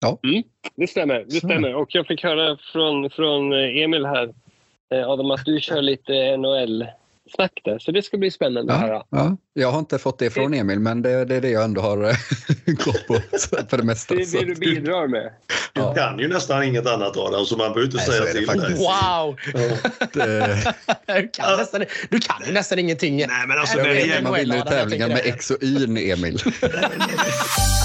Ja. Mm, det stämmer. Det stämmer. Och jag fick höra från, från Emil här, eh, Adam, att du kör lite NHL-snack där. Så det ska bli spännande att höra. Ja, ja. Jag har inte fått det från Emil, men det, det är det jag ändå har eh, gått på för det mesta. Det är det du bidrar med. Du Ja. kan ju nästan inget annat Adam, så man behöver inte Nej, säga till dig. Wow! Det, Du kan, nästan, du kan ju nästan ingenting. Nej, men alltså, Jag vet man vinner tävlingar med X och Y, Emil.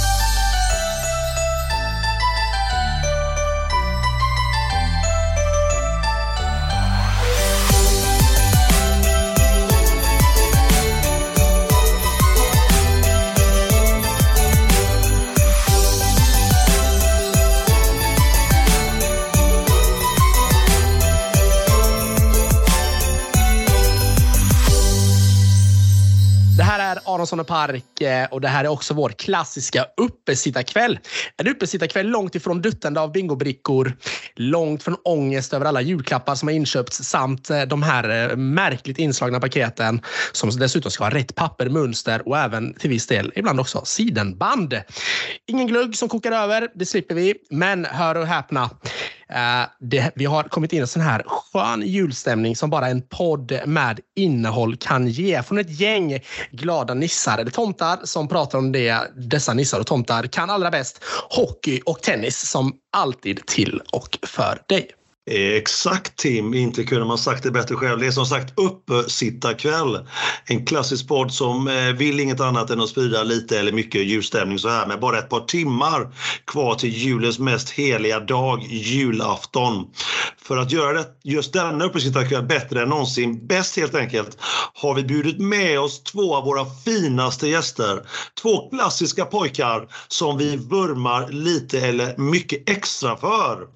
är och Park eh, och det här är också vår klassiska uppesittarkväll. En uppesittarkväll långt ifrån duttande av bingobrickor, långt från ångest över alla julklappar som har inköpts samt eh, de här eh, märkligt inslagna paketen som dessutom ska ha rätt papper, mönster och även till viss del ibland också sidenband. Ingen glugg som kokar över, det slipper vi. Men hör och häpna. Eh, det, vi har kommit in i en sån här skön julstämning som bara en podd med innehåll kan ge. Från ett gäng glada nissar eller tomtar som pratar om det dessa nissar och tomtar kan allra bäst. Hockey och tennis som alltid till och för dig. Eh, exakt Tim, inte kunde man sagt det bättre själv. Det är som sagt uppesittarkväll. En klassisk podd som eh, vill inget annat än att sprida lite eller mycket julstämning så här med bara ett par timmar kvar till julens mest heliga dag, julafton. För att göra det, just denna uppesittarkväll bättre än någonsin, bäst helt enkelt, har vi bjudit med oss två av våra finaste gäster. Två klassiska pojkar som vi vurmar lite eller mycket extra för.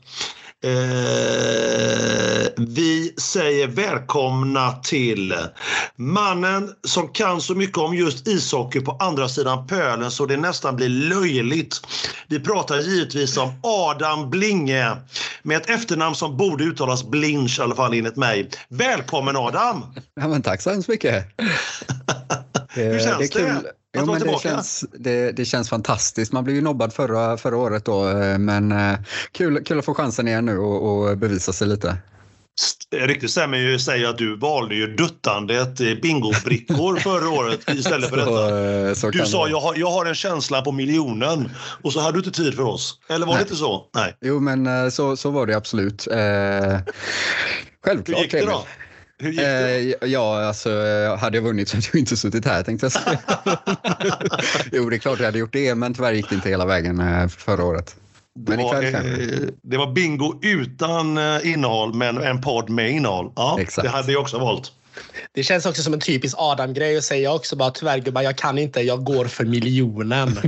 Eh, vi säger välkomna till mannen som kan så mycket om just ishockey på andra sidan pölen så det nästan blir löjligt. Vi pratar givetvis om Adam Blinge med ett efternamn som borde uttalas Blinch i alla fall enligt mig. Välkommen Adam! Ja, men tack så hemskt mycket. Det, Hur känns det? Är kul. det? Jo, men det, känns, det, det känns fantastiskt. Man blev ju nobbad förra, förra året då, eh, men eh, kul, kul att få chansen igen nu och, och bevisa sig lite. Ryktet stämmer ju säger att du valde ju duttandet bingobrickor förra året istället för detta. eh, så Du sa det- jag har, jag har en känsla på miljonen och så hade du inte tid för oss. Eller var det Nej. inte så? Nej. Jo, men så, så var det absolut. Eh, Hur självklart. gick det då? Hur gick det? Eh, ja, alltså eh, hade jag vunnit så hade jag inte suttit här tänkte jag säga. jo, det är klart jag hade gjort det, men tyvärr gick det inte hela vägen eh, förra året. Det Men var, eh, det var bingo utan eh, innehåll men en podd med innehåll. Ja, Exakt. Det hade jag också valt. Det känns också som en typisk Adam-grej att säga också bara tyvärr gubbar, jag kan inte, jag går för miljonen.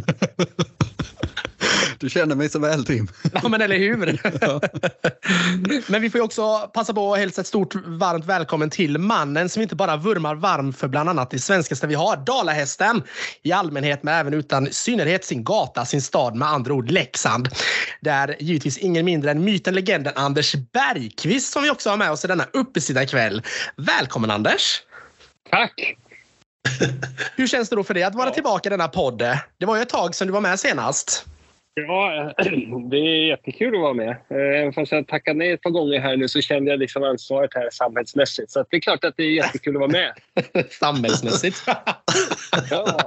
Du känner mig så väl, Tim. Ja, men eller hur? men vi får ju också passa på att hälsa ett stort varmt välkommen till mannen som inte bara vurmar varm för bland annat det svenskaste vi har, dalahästen i allmänhet, men även utan synnerhet sin gata, sin stad, med andra ord Leksand. Där givetvis ingen mindre än myten, legenden Anders Bergqvist som vi också har med oss i denna uppesittarkväll. Välkommen Anders! Tack! Hur känns det då för dig att vara tillbaka i denna podd? Det var ju ett tag sedan du var med senast. Ja, det är jättekul att vara med. Eh, Även fast jag tackat nej ett par gånger här nu så kände jag liksom ansvaret här samhällsmässigt. Så det är klart att det är jättekul att vara med. Samhällsmässigt. Ja.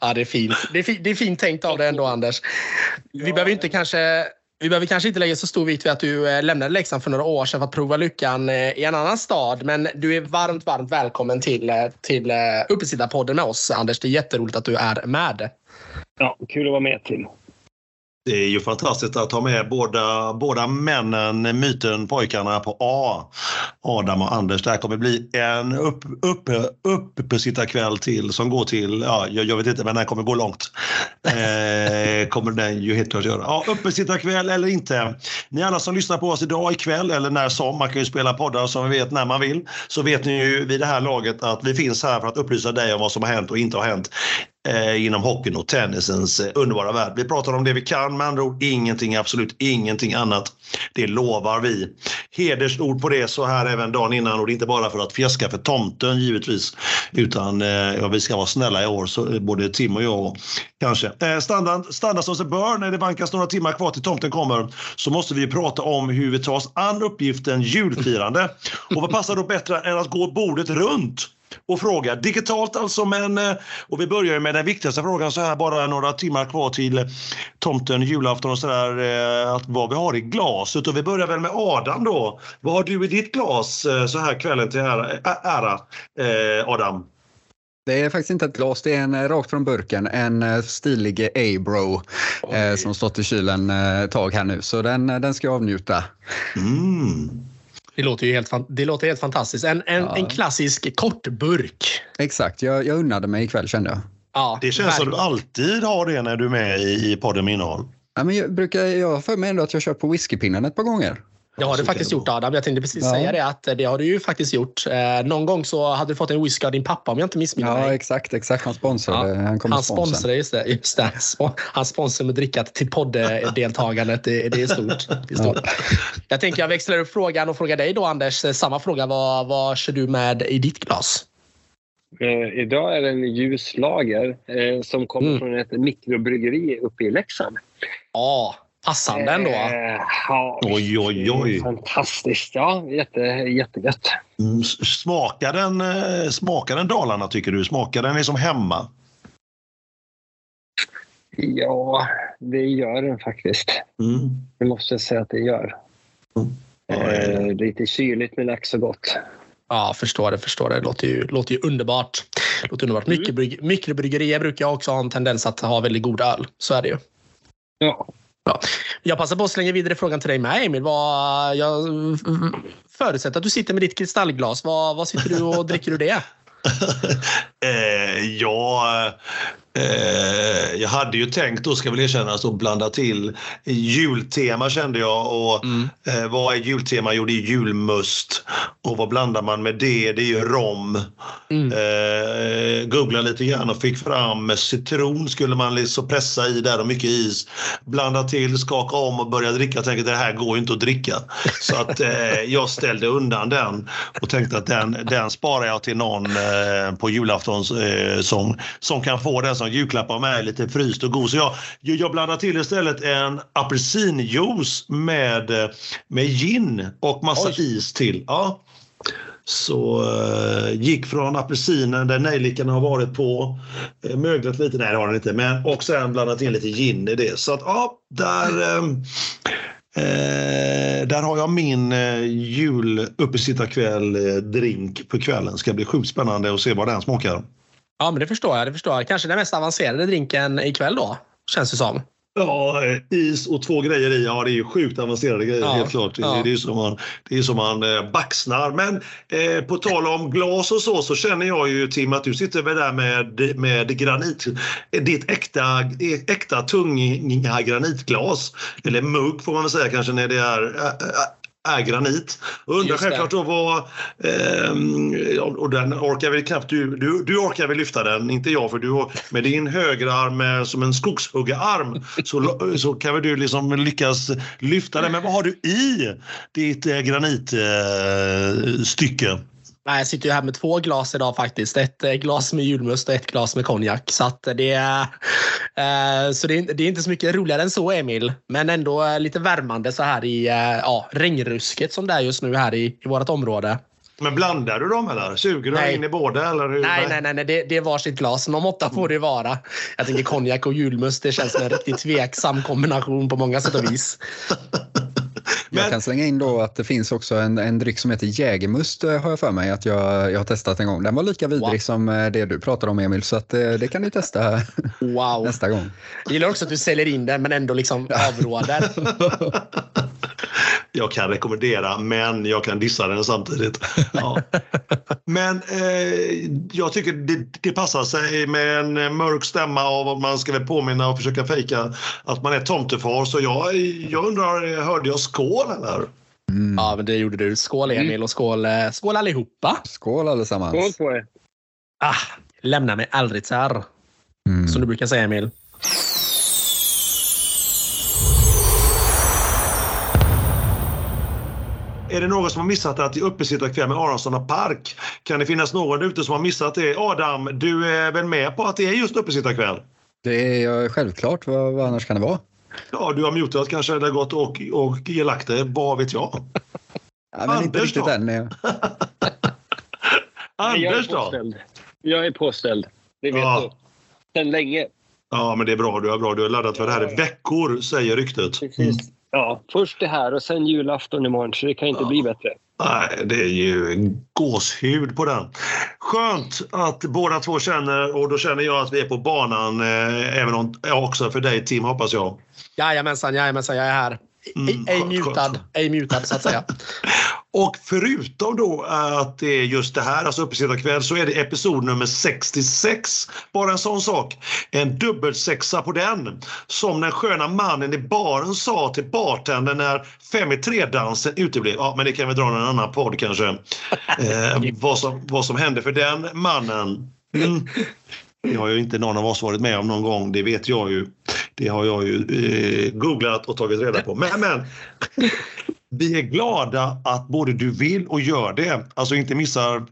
Ja, det är fint. Det är, fi- det är fint tänkt av dig ändå, Anders. Vi Ja. behöver inte kanske vi behöver kanske inte lägga så stor vikt vid att du eh, lämnade Leksand för några år sedan för att prova lyckan eh, i en annan stad. Men du är varmt, varmt välkommen till, till Uppesittarpodden med oss, Anders. Det är jätteroligt att du är med. ja, kul att vara med Tim. Det är ju fantastiskt att ha med båda, båda männen, myten, pojkarna på A. Adam och Anders. Det här kommer bli en upp, upp, uppesittarkväll till som går till, ja, jag, jag vet inte, men den kommer gå långt. Eh, kommer den ju helt klart göra. Ja, uppesittarkväll eller inte. Ni alla som lyssnar på oss idag ikväll eller när som, man kan ju spela poddar som vi vet när man vill, så vet ni ju vid det här laget att vi finns här för att upplysa dig om vad som har hänt och inte har hänt eh, inom hockeyn och tennisens eh, underbara värld. Vi pratar om det vi kan, med andra ord ingenting, absolut ingenting annat. Det lovar vi. Hedersord på det så här även dagen innan och det är inte bara för att fjäska för tomten givetvis, utan eh, ja, vi ska vara snälla i år, så, eh, både Tim och jag kanske. Eh, standard, standard som sig bör, när det vankas några timmar kvar till tomten kommer, så måste vi prata om hur vi tar oss an uppgiften julfirande. Och vad passar då bättre än att gå bordet runt? Och fråga. Digitalt alltså, men eh, och vi börjar med den viktigaste frågan så här bara några timmar kvar till tomten, julafton och sådär, eh, vad vi har i glaset. Och vi börjar väl med Adam då. Vad har du i ditt glas eh, så här kvällen till ära, ära Adam? Det är faktiskt inte ett glas, det är en rakt från burken. En stilig Abro eh, som stått i kylen ett tag här nu. Så den, den ska jag avnjuta. Mm. Det låter ju helt, det låter helt fantastiskt. En, en, ja. en klassisk kortburk. Exakt, jag, jag unnade mig ikväll kände jag. Ja, det känns som du alltid har det när du är med i, i podden med innehåll. Ja, men jag brukar jag har för mig ändå att jag kört på whiskypinnen ett par gånger. Det har du faktiskt gjort Adam. Jag tänkte precis ja. säga det att det har du ju faktiskt gjort. Eh, någon gång så hade du fått en whisky av din pappa om jag inte missminner mig. Ja exakt, exakt. Han sponsrade. Ja. Han, han sponsrade, just det. Just det. Han sponsrar med drickat till podddeltagandet. Det, det är stort. Det är stort. Ja. Jag tänker jag växlar upp frågan och frågar dig då Anders. Samma fråga. Vad, vad kör du med i ditt glas? Eh, idag är det en ljus lager eh, som kommer mm. från ett mikrobryggeri uppe i Leksand. Ja, Passande ändå. Eh, ja, oj, oj, oj. Fantastiskt. Ja, jätte, jättegött. Mm, smakar, den, eh, smakar den Dalarna tycker du? Smakar den liksom hemma? Ja, det gör den faktiskt. Mm. Det måste jag säga att det gör. Mm. Eh, lite kyligt men lax och gott. Ja, förstår det. Förstår det. det låter ju, låter ju underbart. Låter underbart. Mm. Mikrobryggerier brukar också ha en tendens att ha väldigt god öl. Så är det ju. Ja. Bra. Jag passar på att slänga vidare frågan till dig med Emil. Vad, jag förutsätter att du sitter med ditt kristallglas. Vad, vad sitter du och dricker du det? eh, ja, Eh, jag hade ju tänkt då, ska väl erkännas, att blanda till jultema kände jag. Och mm. eh, vad är jultema? Jo, det är julmust. Och vad blandar man med det? Det är ju rom. Mm. Eh, googla lite grann och fick fram citron skulle man liksom pressa i där och mycket is. Blanda till, skaka om och börja dricka. Jag tänkte det här går ju inte att dricka. Så att jag ställde undan den och tänkte att den, den sparar jag till någon på julafton som, som kan få den som julklapp av mig, lite fryst och god. Så jag, jag blandar till istället en apelsinjuice med, med gin och massa Oj. is till. Ja. Så uh, gick från apelsinen där nejlikan har varit på, uh, möglat lite, nej det har den inte, men och sen blandat in lite gin i det. Så att ja, där, uh, där har jag min uh, jul uppesittarkväll drink på kvällen. Ska bli sjukt spännande att se vad den smakar. Ja, men det förstår jag. Det förstår jag. Kanske den mest avancerade drinken ikväll då, känns det som. Ja, is och två grejer i. Ja, det är ju sjukt avancerade grejer ja, helt klart. Ja. Det är som man, det är som man eh, baxnar. Men eh, på tal om glas och så, så känner jag ju Tim att du sitter väl där med, med granit. Ditt äkta, äkta tunga granitglas. Eller mugg får man väl säga kanske när det är är granit. Och undrar självklart då vad... Eh, och den orkar väl knappt du, du... Du orkar väl lyfta den, inte jag för du har med din högerarm som en skogshuggararm så, så kan väl du liksom lyckas lyfta den. Men vad har du i ditt eh, granitstycke? Eh, Nej, jag sitter ju här med två glas idag faktiskt. Ett eh, glas med julmust och ett glas med konjak. Så, det, är, eh, så det, är, det är inte så mycket roligare än så, Emil. Men ändå eh, lite värmande så här i eh, ja, regnrusket som det är just nu här i, i vårt område. Men blandar du dem eller? Suger du in i båda? Eller hur? Nej, nej, nej, nej. Det, det är varsitt glas. De åtta får det vara. Jag tänker konjak och julmust. Det känns som en riktigt tveksam kombination på många sätt och vis. Men... Jag kan slänga in då att det finns också en, en dryck som heter Jägermust eh, har jag för mig att jag, jag har testat en gång. Den var lika vidrig wow. som eh, det du pratade om Emil så att det, eh, det kan du testa wow. nästa gång. Jag gillar också att du säljer in den men ändå liksom avråder. jag kan rekommendera men jag kan dissa den samtidigt. Ja. Men eh, jag tycker det, det, passar sig med en mörk stämma av att man ska väl påminna och försöka fejka att man är tomtefar. Så jag, jag undrar, hörde jag skål eller? Mm. Ja, men det gjorde du. Skål Emil och skål, eh, skål allihopa. Skål allesammans. Skål på er. Ah, lämna mig aldrig så här. mm. som du brukar säga Emil. Är det någon som har missat att det är uppesittarkväll med Aronsson Park? Kan det finnas någon ute som har missat det? Adam, du är väl med på att det är just uppesittarkväll? Det är självklart. Vad, vad annars kan det vara? Ja, du har mutat kanske eller gått och, och lagt det. Vad vet jag? Ja, men inte riktigt då? än. Anders då? Jag är påställd. Det vet ja. du. Sen länge. Ja, men det är bra. Du är bra. Du har laddat för det här i veckor, säger ryktet. Precis. Mm. Ja, först det här och sen julafton imorgon, så det kan inte ja. bli bättre. Nej, det är ju gåshud på den. Skönt att båda två känner och då känner jag att vi är på banan eh, även om, också för dig Tim hoppas jag. Jajamensan, jajamensan, jag är här. Mm, ej mutad, ej mutad så att säga. Och förutom då att det är just det här, alltså uppesittarkväll, så är det episod nummer 66. Bara en sån sak. En dubbelsexa på den. Som den sköna mannen i baren sa till bartendern när fem i tre-dansen uteblev. Ja, men det kan vi dra en annan podd kanske. Eh, vad, som, vad som hände för den mannen. Mm. Det har ju inte någon av oss varit med om någon gång, det vet jag ju. Det har jag ju eh, googlat och tagit reda på. Men, men vi är glada att både du vill och gör det. Alltså inte missar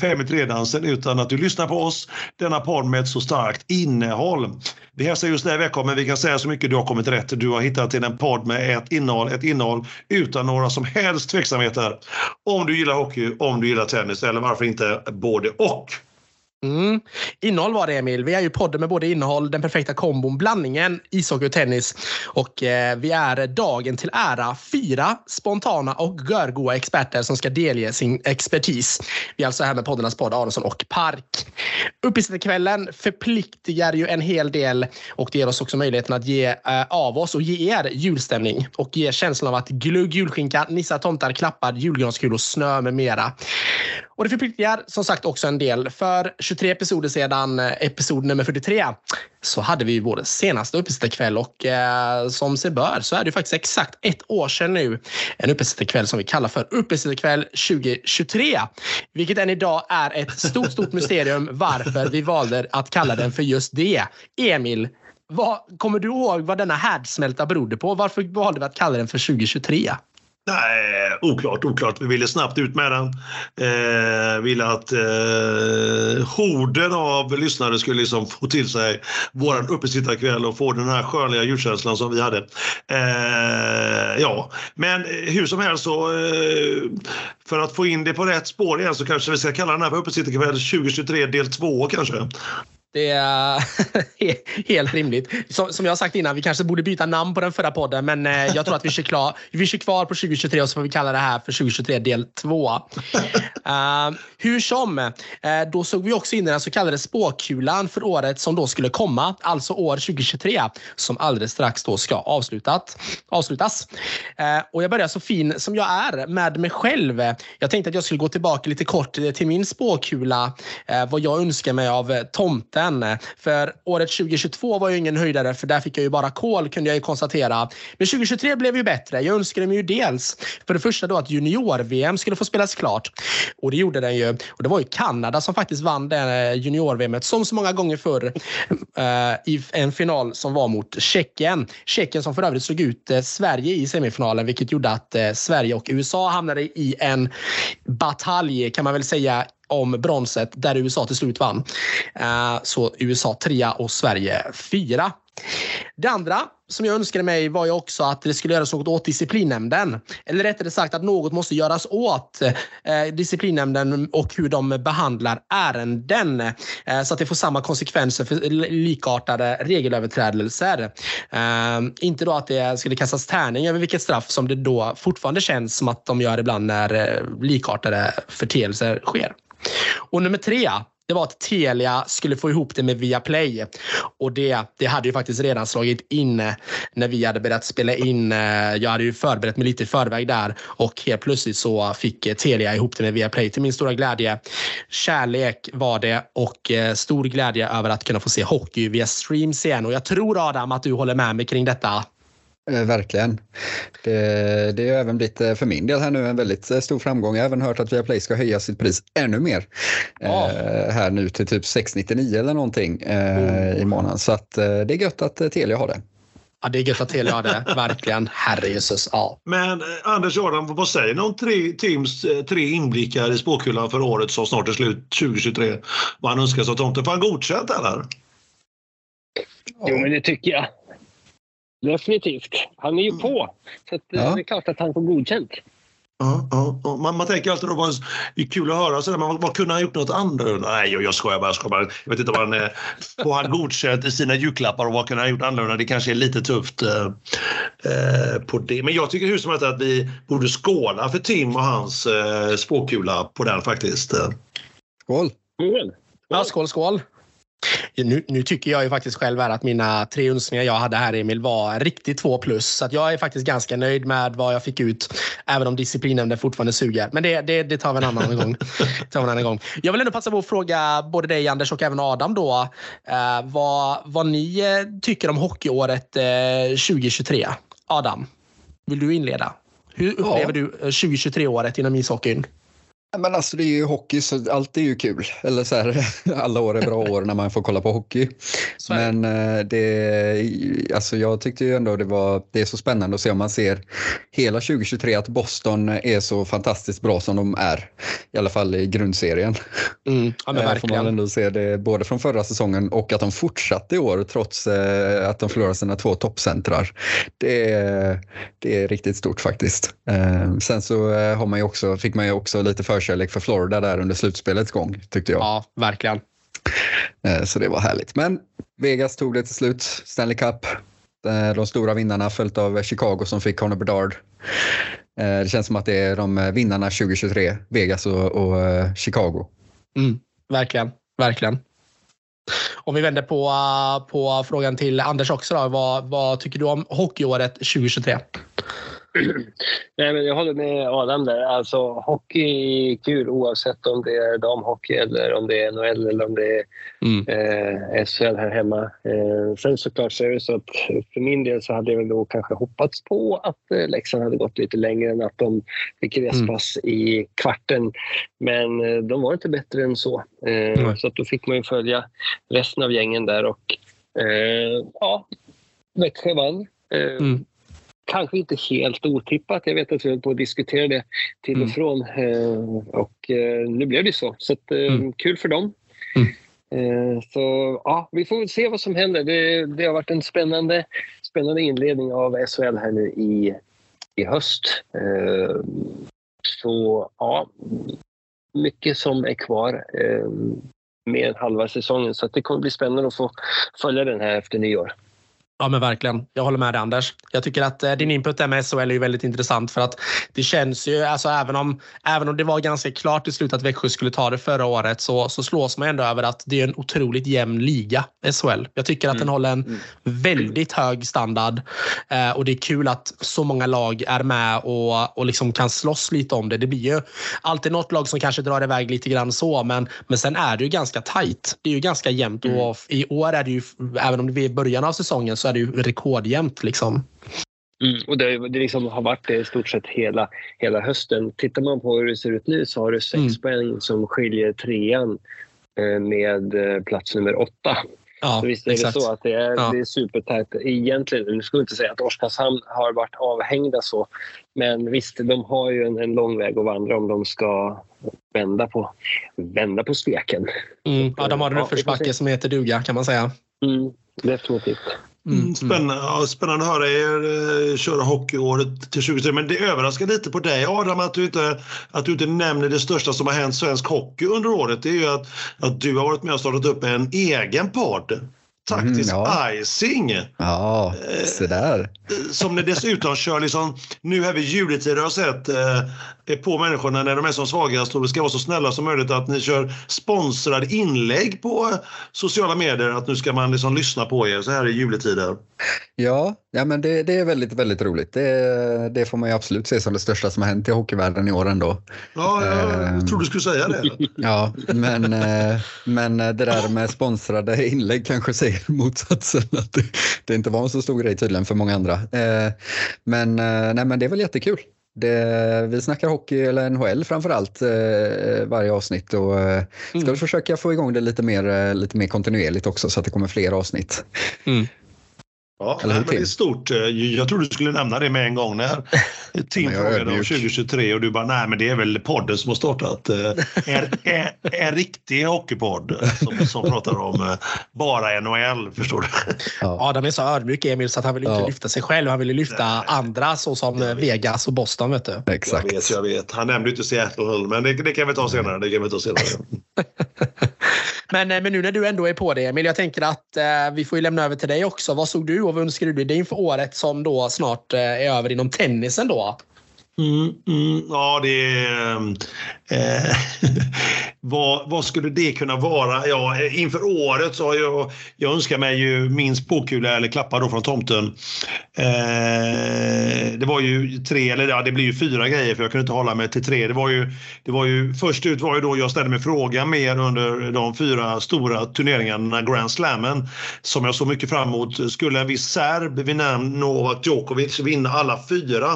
fem i tre-dansen utan att du lyssnar på oss, denna podd med ett så starkt innehåll. Vi hälsar just dig välkommen. Vi kan säga så mycket, du har kommit rätt. Du har hittat till en podd med ett innehåll, ett innehåll utan några som helst tveksamheter. Om du gillar hockey, om du gillar tennis eller varför inte både och. Mm. Innehåll var det Emil. Vi är ju podden med både innehåll, den perfekta kombon, blandningen ishockey och tennis. Och eh, vi är dagen till ära fyra spontana och görgoa experter som ska delge sin expertis. Vi är alltså här med poddarnas podd Aronsson och Park. Uppesittarkvällen förpliktigar ju en hel del och det ger oss också möjligheten att ge eh, av oss och ge er julstämning och ge känslan av att glugg, julskinka, nissar, tomtar, klappar, julgranskulor, snö med mera. Och det förpliktigar som sagt också en del. För 23 episoder sedan, eh, episod nummer 43, så hade vi vår senaste uppesittarkväll och eh, som sig bör så är det faktiskt exakt ett år sedan nu. En uppesittarkväll som vi kallar för uppesittarkväll 2023. Vilket än idag är ett stort, stort mysterium varför vi valde att kalla den för just det. Emil, vad, kommer du ihåg vad denna härdsmälta berodde på? Varför valde vi att kalla den för 2023? Nej, oklart, oklart. Vi ville snabbt ut med den. Eh, ville att eh, horden av lyssnare skulle liksom få till sig vår uppesittarkväll och få den här skönliga julkänslan som vi hade. Eh, ja, men hur som helst så eh, för att få in det på rätt spår igen så kanske vi ska kalla den här för uppesittarkväll 2023 del 2 kanske. Det är helt rimligt. Som jag har sagt innan, vi kanske borde byta namn på den förra podden, men eh, jag tror att vi kör, klar, vi kör kvar på 2023 och så får vi kalla det här för 2023 del 2. Uh, eh, hur som, uh, då såg vi också in den så kallade spåkulan för året som då skulle komma, alltså år 2023, som alldeles strax då ska avslutat, avslutas. Uh, och jag börjar så fin som jag är med mig själv. Jag tänkte att jag skulle gå tillbaka lite kort till min spåkula, vad jag önskar mig av tomten den. För året 2022 var ju ingen höjdare för där fick jag ju bara kol kunde jag ju konstatera. Men 2023 blev ju bättre. Jag önskade mig ju dels för det första då att junior-VM skulle få spelas klart. Och det gjorde den ju. Och det var ju Kanada som faktiskt vann det eh, junior-VM som så många gånger förr uh, i en final som var mot Tjeckien. Tjeckien som för övrigt slog ut uh, Sverige i semifinalen vilket gjorde att uh, Sverige och USA hamnade i en batalj kan man väl säga om bronset där USA till slut vann. Eh, så USA trea och Sverige fyra. Det andra som jag önskade mig var ju också att det skulle göras något åt disciplinnämnden. Eller rättare sagt att något måste göras åt eh, disciplinnämnden och hur de behandlar ärenden. Eh, så att det får samma konsekvenser för likartade regelöverträdelser. Eh, inte då att det skulle kastas tärning över vilket straff som det då fortfarande känns som att de gör ibland när eh, likartade förteelser sker. Och nummer tre, det var att Telia skulle få ihop det med Viaplay. Och det, det hade ju faktiskt redan slagit in eh, när vi hade börjat spela in. Eh, jag hade ju förberett mig lite i förväg där och helt plötsligt så fick eh, Telia ihop det med Viaplay till min stora glädje. Kärlek var det och stor glädje över att kunna få se hockey via streams igen. Och jag tror Adam att du håller med mig kring detta. Eh, verkligen. Det, det har även blivit eh, för min del här nu en väldigt eh, stor framgång. Jag har även hört att Viaplay ska höja sitt pris ännu mer. Oh. Eh, här nu till typ 699 eller någonting eh, oh. i månaden. Så att, eh, det är gött att Telia har det. Ja, det är gött att Telia har det. Verkligen. Herrejösses. Ja. Men Anders Jordan, vad säger ni om tre, Tims tre inblickar i spåkulan för året som snart är slut 2023? Vad han önskar sig av tomten. Får han godkänt eller? Jo, men det tycker jag. Definitivt. Han är ju på. Så att, ja. det är klart att han får godkänt. Ja, ja, Man, man tänker alltid att det är kul att höra sådär, men vad kunde han gjort något annorlunda? Nej, jag, jag skojar bara. Jag, skojar bara. jag vet inte vad han... Eh, får han godkänt i sina julklappar och vad kunde han gjort annorlunda? Det kanske är lite tufft eh, eh på det. Men jag tycker hur som helst att vi borde skåla för Tim och hans eh, spåkula på den faktiskt. Skål! Skål! Ja, skål, skål! Nu, nu, tycker jag ju faktiskt själv att mina tre önskningar jag hade här Emil var riktigt två plus. Så jag är faktiskt ganska nöjd med vad jag fick ut. Även om disciplinnämnden fortfarande suger. Men det, det, det tar vi en annan gång. tar en annan gång. Jag vill ändå passa på att fråga både dig Anders och även Adam då. Eh, vad, vad ni eh, tycker om hockeyåret eh, 2023. Adam, vill du inleda? Hur upplever ja. du 2023-året inom ishockeyn? Men alltså det är ju hockey så allt är ju kul. Eller så här, alla år är bra år när man får kolla på hockey. Men eh, det, alltså jag tyckte ju ändå det var det är så spännande att se om man ser hela 2023 att Boston är så fantastiskt bra som de är. I alla fall i grundserien. Mm, ja, men verkligen. Får man ändå se det både från förra säsongen och att de fortsatte i år trots eh, att de förlorade sina två toppcentrar. Det, det är riktigt stort faktiskt. Eh, sen så har man ju också, fick man ju också lite för förkärlek för Florida där under slutspelets gång tyckte jag. Ja, verkligen. Eh, så det var härligt. Men Vegas tog det till slut, Stanley Cup. Eh, de stora vinnarna följt av Chicago som fick Connor Bedard. Eh, det känns som att det är de vinnarna 2023, Vegas och, och Chicago. Mm, verkligen, verkligen. Om vi vänder på, på frågan till Anders också. Då, vad, vad tycker du om hockeyåret 2023? Nej, men jag håller med Adam där. Alltså, hockey är kul oavsett om det är damhockey eller om det är NHL eller om det är mm. eh, SHL här hemma. Eh, sen såklart så är det så att för min del så hade jag väl då kanske hoppats på att eh, Leksand hade gått lite längre än att de fick respass mm. i kvarten. Men eh, de var inte bättre än så. Mm. Så att då fick man ju följa resten av gängen där och eh, ja, Växjö vann. Eh, mm kanske inte helt otippat. Jag vet att vi höll på att diskutera det till och mm. från. Eh, och eh, nu blev det så. Så att, eh, mm. kul för dem. Mm. Så ja, vi får väl se vad som händer. Det, det, har varit en spännande, spännande inledning av SHL här nu i, i höst. Så ja, mycket som är kvar med halva säsongen. Så det kommer bli spännande att få följa den här efter nyår. Ja men verkligen. Jag håller med dig Anders. Jag tycker att eh, din input där med SHL är väldigt intressant för att det känns ju, alltså även om, även om det var ganska klart i slutet att Växjö skulle ta det förra året så, så slås man ändå över att det är en otroligt jämn liga, SHL. Jag tycker att mm. den håller en mm. väldigt hög standard eh, och det är kul att så många lag är med och, och liksom kan slåss lite om det. Det blir ju alltid något lag som kanske drar iväg lite grann så men, men sen är det ju ganska tajt. Det är ju ganska jämnt mm. och i år är det ju, även om det är början av säsongen så är det ju rekordjämnt. Liksom. Mm, och det, det liksom har varit det i stort sett hela, hela hösten. Tittar man på hur det ser ut nu så har du sex mm. poäng som skiljer trean eh, med eh, plats nummer åtta. Ja, så visst är exakt. det så att det är, ja. det är supertajt. Egentligen, nu skulle jag inte säga att Oskarshamn har varit avhängda så. Men visst, de har ju en, en lång väg att vandra om de ska vända på, vända på steken. Mm, ja, de har en uppförsbacke som heter duga kan man säga. Mm, definitivt. Mm, mm, spännande, ja, spännande att höra er eh, köra hockeyåret till 2023. Men det överraskar lite på dig Adam att du, inte, att du inte nämner det största som har hänt svensk hockey under året. Det är ju att, att du har varit med och startat upp en egen podd. Taktisk mm, ja. icing. Ja, se där. Eh, som ni dessutom kör liksom, nu här vid juletider har sett eh, på människorna när de är som svagast och vi ska vara så snälla som möjligt att ni kör sponsrade inlägg på sociala medier. Att nu ska man liksom lyssna på er så här i juletider. Ja, ja men det, det är väldigt, väldigt roligt. Det, det, får man ju absolut se som det största som har hänt i hockeyvärlden i år ändå. Ja, jag eh, trodde du skulle säga det. Ja, men, eh, men det där med sponsrade inlägg kanske säger motsatsen. Att det, det inte var en så stor grej tydligen för många andra. Eh, men, eh, nej, men det är väl jättekul. Det, vi snackar hockey, eller NHL framför allt, eh, varje avsnitt och eh, ska mm. försöka få igång det lite mer, eh, lite mer kontinuerligt också så att det kommer fler avsnitt. Mm. Ja, nej, men det är stort. Jag trodde du skulle nämna det med en gång när Tim frågade om 2023 och du bara, nej men det är väl podden som har startat. Eh, en, en, en riktig hockeypodd som, som pratar om eh, bara NHL, förstår du? Ja. Adam är så ödmjuk Emil så att han vill inte ja. lyfta sig själv. Han vill lyfta nej. andra såsom Vegas och Boston. Vet du. Exakt. Jag vet, jag vet. Han nämnde inte Seattle men det, det, kan vi ta senare. Det kan vi ta senare. men, eh, men nu när du ändå är på det Emil, jag tänker att eh, vi får ju lämna över till dig också. Vad såg du och vad önskar du dig inför året som då snart eh, är över inom tennisen då? Mm, mm, ja, det är... Eh, vad, vad, skulle det kunna vara? Ja, inför året så har jag, jag önskar mig ju minst påkula eller klappar då från tomten. Eh, det var ju tre, eller ja, det blir ju fyra grejer för jag kunde inte hålla mig till tre. Det var ju, det var ju först ut var ju då jag ställde mig frågan mer under de fyra stora turneringarna, Grand Slammen, som jag såg mycket fram emot. Skulle en viss serb vid namn Novak Djokovic vinna alla fyra?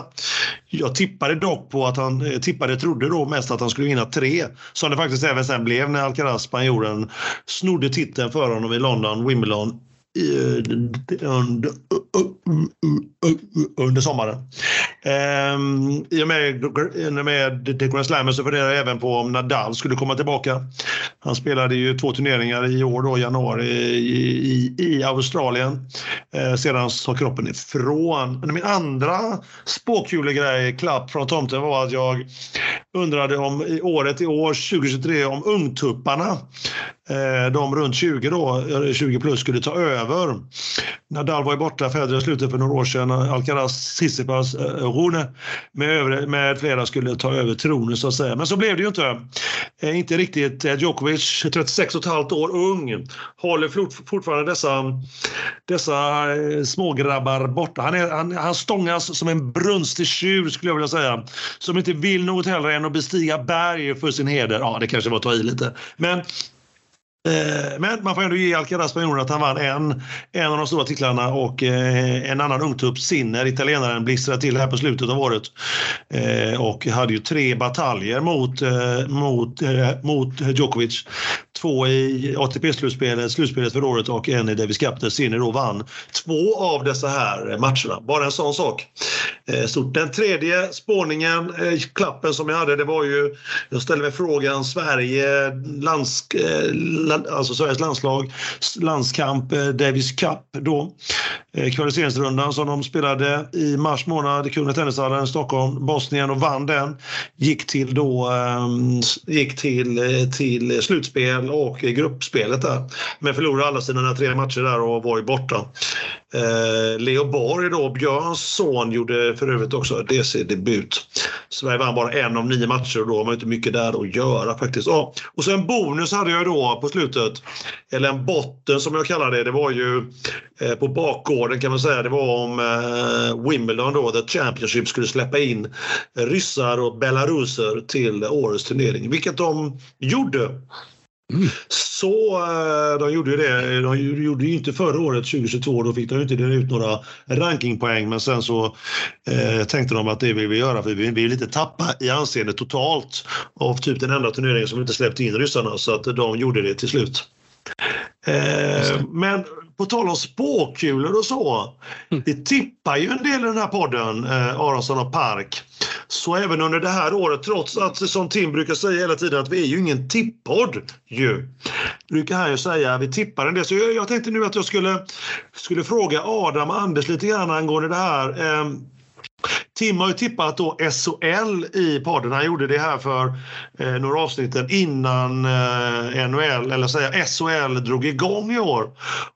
Jag tippade dock på att han, eh, tippade, trodde då mest att han skulle vinna tre, som det faktiskt även sen blev när Alcaraz, spanjoren, snodde titeln för honom i London, Wimbledon under, under sommaren. Ehm, I och med, med The Grand Slam så funderar jag även på om Nadal skulle komma tillbaka. Han spelade ju två turneringar i år, då, januari, i, i, i Australien. Uh, sedan sa kroppen ifrån. Min andra spåkulegrej, klapp från tomten, var att jag undrade om i året i år, 2023, om ungtupparna Eh, de runt 20 då, 20 plus skulle ta över. Nadal var ju borta, Federer slutade för några år sedan, Alcaraz, Tsitsipas, eh, Rune med, övre, med flera skulle ta över tronen så att säga. Men så blev det ju inte. Eh, inte riktigt. Djokovic, 36 och ett halvt år ung, håller fortfarande dessa, dessa smågrabbar borta. Han, är, han, han stångas som en brunstig tjur skulle jag vilja säga. Som inte vill något hellre än att bestiga berg för sin heder. Ja, det kanske var att ta i lite. Men Eh, men man får ändå ge Alcaraz spanjorerna att han vann en, en av de stora titlarna och eh, en annan ungtupp, Sinner, italienaren, blistrade till här på slutet av året. Eh, och hade ju tre bataljer mot, mot, mot Djokovic. Två i ATP-slutspelet, slutspelet för året och en i Davis Cup där Sinner då vann två av dessa här matcherna. Bara en sån sak. Eh, Stort. Den tredje spårningen, eh, klappen som jag hade, det var ju, jag ställde mig frågan, Sverige, lands, eh, alltså Sveriges landslag, landskamp, Davis Cup då. Kvalificeringsrundan som de spelade i mars månad i Kungliga Tennishallen Stockholm, Bosnien och vann den. Gick till, då, ehm, gick till, till slutspel och gruppspelet där. Men förlorade alla sina tre matcher där och var ju borta. Eh, Leo Borg då, Björns son, gjorde för övrigt också DC-debut. Sverige vann bara en av nio matcher och då har man inte mycket där att göra faktiskt. Ja. Och så en bonus hade jag då på slutet, eller en botten som jag kallar det. Det var ju eh, på bakgården kan man säga. Det var om eh, Wimbledon då, The Championship skulle släppa in ryssar och belaruser till årets turnering, vilket de gjorde. Mm. Så eh, de gjorde ju det. De gjorde ju inte förra året, 2022, då fick de inte dela ut några rankingpoäng. Men sen så eh, tänkte de att det vill vi göra för vi vill inte tappa i anseende totalt av typ den enda turneringen som inte släppte in ryssarna. Så att de gjorde det till slut. Eh, men på tal om spåkulor och så. Mm. Det tippar ju en del i den här podden, eh, Aronsson och Park. Så även under det här året, trots att som Tim brukar säga hela tiden att vi är ju ingen tippodd ju. Brukar han ju säga, vi tippar en del. Så jag, jag tänkte nu att jag skulle, skulle fråga Adam och Anders lite grann angående det här. Eh, Tim har ju tippat då SHL i podden. Han gjorde det här för eh, några avsnitten innan eh, NHL, eller säga SHL drog igång i år.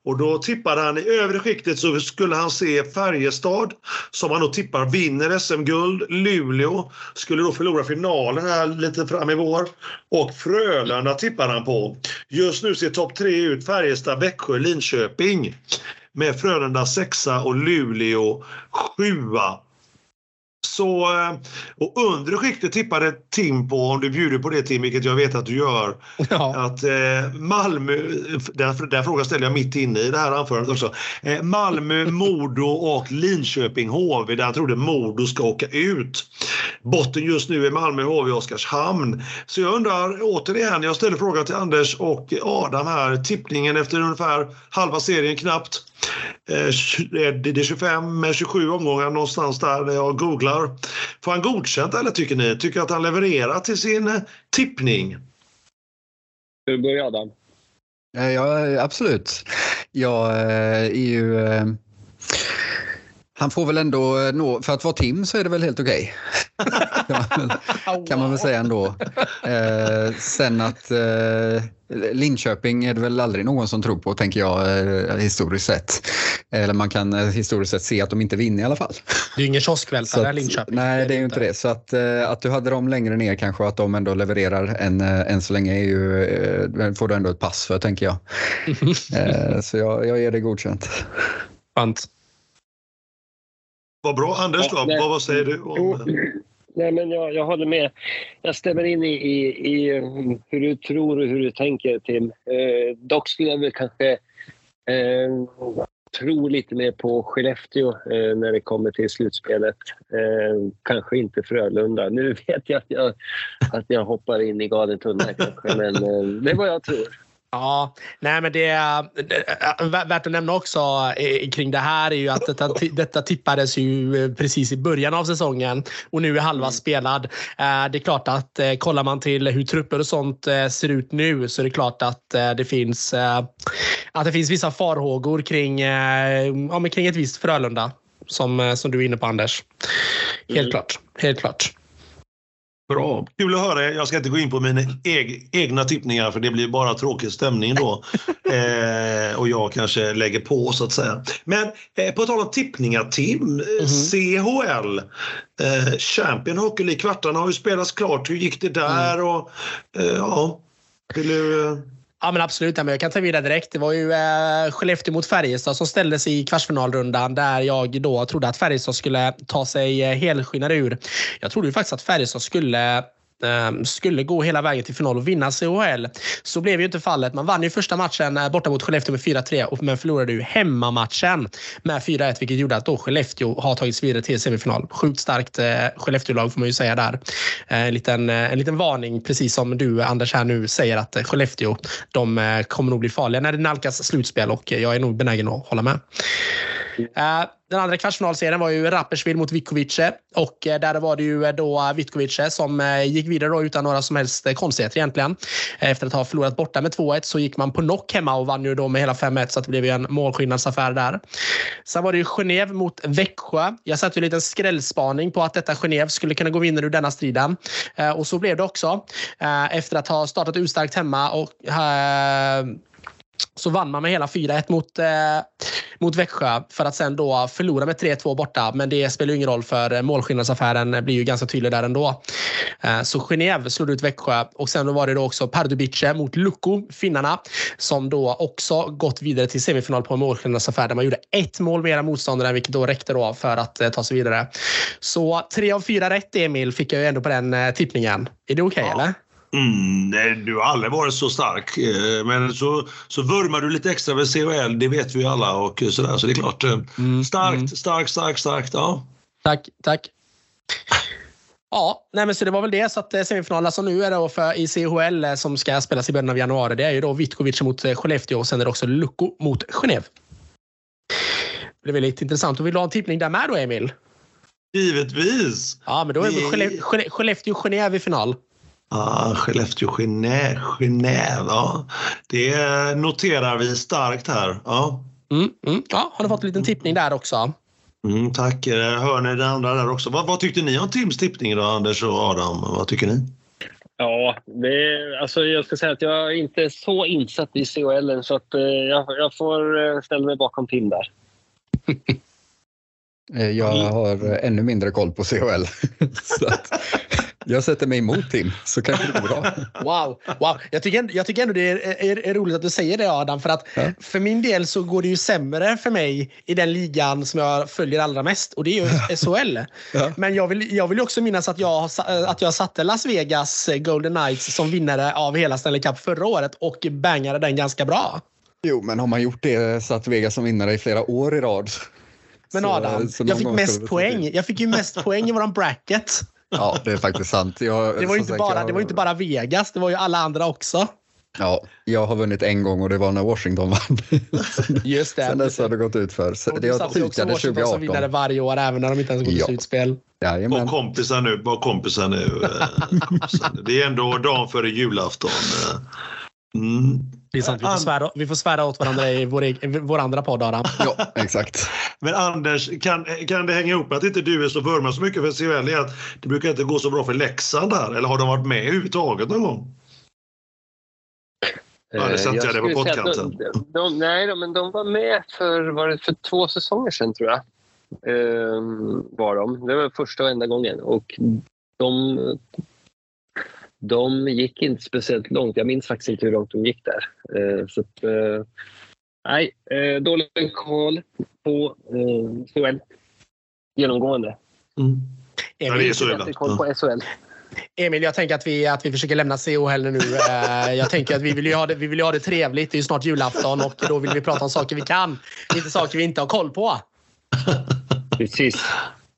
Och då tippade han i övre skiktet så skulle han se Färjestad som han då tippar vinner SM-guld. Luleå skulle då förlora finalen här lite fram i vår. Och Frölunda tippar han på. Just nu ser topp tre ut Färjestad, Växjö, Linköping med Frölunda sexa och Luleå sjua. Så, eh, och undre skiktet tippade Tim på, om du bjuder på det Tim, vilket jag vet att du gör, ja. att eh, Malmö, den, den frågan ställer jag mitt inne i det här anförandet också. Eh, Malmö, Modo och Linköping HV, där jag trodde Modo ska åka ut. Botten just nu är Malmö, HV och Oskarshamn. Så jag undrar återigen, jag ställer frågan till Anders och Adam här, tippningen efter ungefär halva serien knappt. Eh, det är 25, 27 omgångar någonstans där när jag googlar. Får han godkänt eller tycker ni? Tycker att han levererar till sin eh, tippning? Du börjar Adam. Eh, ja, absolut. Jag är ju... Han får väl ändå nå, för att vara Tim så är det väl helt okej. Okay. kan man väl säga ändå. Eh, sen att eh, Linköping är det väl aldrig någon som tror på, tänker jag, eh, historiskt sett. Eller man kan eh, historiskt sett se att de inte vinner i alla fall. Det är ingen kioskvältare, Linköping. Nej, det är ju inte det. Så att, eh, att du hade dem längre ner kanske och att de ändå levererar än, än så länge är ju, får du ändå ett pass för, tänker jag. så jag, jag ger det godkänt. Skönt. Vad bra. Anders, då, vad, vad säger du? Om... Nej, men jag, jag håller med. Jag stämmer in i, i, i, hur du tror och hur du tänker, Tim. Eh, dock skulle jag väl kanske eh, tro lite mer på Skellefteå eh, när det kommer till slutspelet. Eh, kanske inte Frölunda. Nu vet jag att jag, att jag hoppar in i galen tunna kanske, men eh, det är vad jag tror. Ja, nej men det är värt att nämna också eh, kring det här är ju att detta, detta tippades ju eh, precis i början av säsongen och nu är halva mm. spelad. Eh, det är klart att kollar man till hur trupper och sånt ser ut nu så är det klart att det finns att det finns vissa farhågor kring, ja, kring ett visst Frölunda som, som du är inne på Anders. Helt mm. klart. Helt klart. Bra. Kul att höra. Jag ska inte gå in på mina eg egna tippningar för det blir bara tråkig stämning då. eh, och jag kanske lägger på så att säga. Men eh, på tal om tippningar Tim, mm -hmm. CHL, eh, Champion Hockey League, kvartarna har ju spelats klart. Hur gick det där? Mm. Och, eh, ja, vill du... Ja, men absolut. jag kan ta vidare direkt. Det var ju eh, Skellefteå mot Färjestad som ställdes i kvartsfinalrundan där jag då trodde att Färjestad skulle ta sig eh, helskinnade ur. Jag trodde ju faktiskt att Färjestad skulle Eh, skulle gå hela vägen till final och vinna CHL. Så blev ju inte fallet. Man vann ju första matchen eh, borta mot Skellefteå med 4-3 men förlorade ju hemmamatchen med 4-1 vilket gjorde att då Skellefteå har tagits vidare till semifinal. Sjukt starkt eh, Skellefteå-lag får man ju säga där. En liten, en liten varning precis som du Anders här nu säger att Skellefteå de kommer nog bli farliga när det nalkas slutspel och jag är nog benägen att hålla med. Eh, den andra kvartsfinalserien var ju Rapperswil mot Vitkovice och eh, där var det ju eh, då Vitkovice som gick vidare då utan några som helst konstigheter egentligen. Efter att ha förlorat borta med 2-1 så gick man på knock hemma och vann ju då med hela 5-1 så att det blev ju en målskillnadsaffär där. Sen var det ju Genève mot Växjö. Jag satte ju en liten skrällspaning på att detta Genève skulle kunna gå vinnare ur denna striden och så blev det också. Efter att ha startat urstarkt hemma och så vann man med hela 4-1 mot, eh, mot Växjö för att sen då förlora med 3-2 borta. Men det spelar ingen roll för målskillnadsaffären blir ju ganska tydlig där ändå. Eh, så Genève slog ut Växjö och sen då var det då också Pardubice mot Lukko, finnarna, som då också gått vidare till semifinal på en målskillnadsaffär där man gjorde ett mål mera motståndare vilket då räckte då för att eh, ta sig vidare. Så tre av fyra rätt Emil fick jag ju ändå på den eh, tippningen. Är det okej okay, ja. eller? Mm, nej, du har aldrig varit så stark. Eh, men så, så vurmar du lite extra för CHL, det vet vi alla. Och sådär, så det är klart. Eh, mm, starkt, mm. starkt, starkt, starkt. Ja. Tack, tack. Ja, nej men så det var väl det. Så att eh, semifinalerna som nu är då för i CHL som ska spelas i början av januari, det är ju då Vitkovic mot Skellefteå och sen är det också Lucko mot Genève. Det är väldigt intressant. Och vill du ha en tippning där med då, Emil? Givetvis! Ja, men då är det Skellefteå-Genève i final. Ah, Skellefteå, Genève. Det noterar vi starkt här. Ja. Mm, mm. Ja, har du fått en liten tippning där också? Mm, tack. Hör ni det andra där också? Vad, vad tyckte ni om Tims tippning då, Anders och Adam? Vad tycker ni? Ja, det, alltså jag ska säga att jag är inte så insatt i CHL så att, eh, jag, jag får eh, ställa mig bakom Tim där. Eh, jag mm. har ännu mindre koll på CHL. så att, jag sätter mig emot Tim, så kanske det går bra. Wow, wow. Jag, tycker, jag tycker ändå det är, är, är, roligt att du säger det Adam. För att ja. för min del så går det ju sämre för mig i den ligan som jag följer allra mest. Och det är ju SHL. Ja. Men jag vill, jag vill också minnas att jag, att jag satte Las Vegas Golden Knights som vinnare av hela Stanley Cup förra året och bangade den ganska bra. Jo, men har man gjort det, satt Vegas som vinnare i flera år i rad. Men Adam, så, så jag fick mest poäng. Jag fick ju mest poäng i våran bracket. Ja, det är faktiskt sant. Jag, det, var inte bara, jag... det var inte bara Vegas, det var ju alla andra också. Ja, jag har vunnit en gång och det var när Washington vann. Just det. Sen dess har det gått ut för. Och det har pikade 2018. som vinnare varje år även när de inte ens gått ja. slutspel. Var kompisar nu. Var kompisar nu. det är ändå dagen före julafton. Mm. Det är sant. Vi får, svära, vi får svära åt varandra i vår, vår andra podd, Adam. Ja, exakt. Men Anders, kan, kan det hänga ihop med att inte du är så vurmar så mycket för CHL? Att det brukar inte gå så bra för Leksand där. Eller har de varit med överhuvudtaget någon gång? Ja, det satte jag, jag det på poddkanten. De, de, nej, men de var med för, var det för två säsonger sedan, tror jag. Ehm, var de. Det var första och enda gången. Och de de gick inte speciellt långt. Jag minns faktiskt inte hur långt de gick där. Eh, så att, eh, nej, eh, dålig koll på SHL genomgående. Mm. Ja, det är så bättre koll på SHL. Emil, jag tänker att vi, att vi försöker lämna CHL nu. Jag tänker att vi vill, ju ha det, vi vill ha det trevligt. Det är ju snart julafton och då vill vi prata om saker vi kan. Inte saker vi inte har koll på. Precis.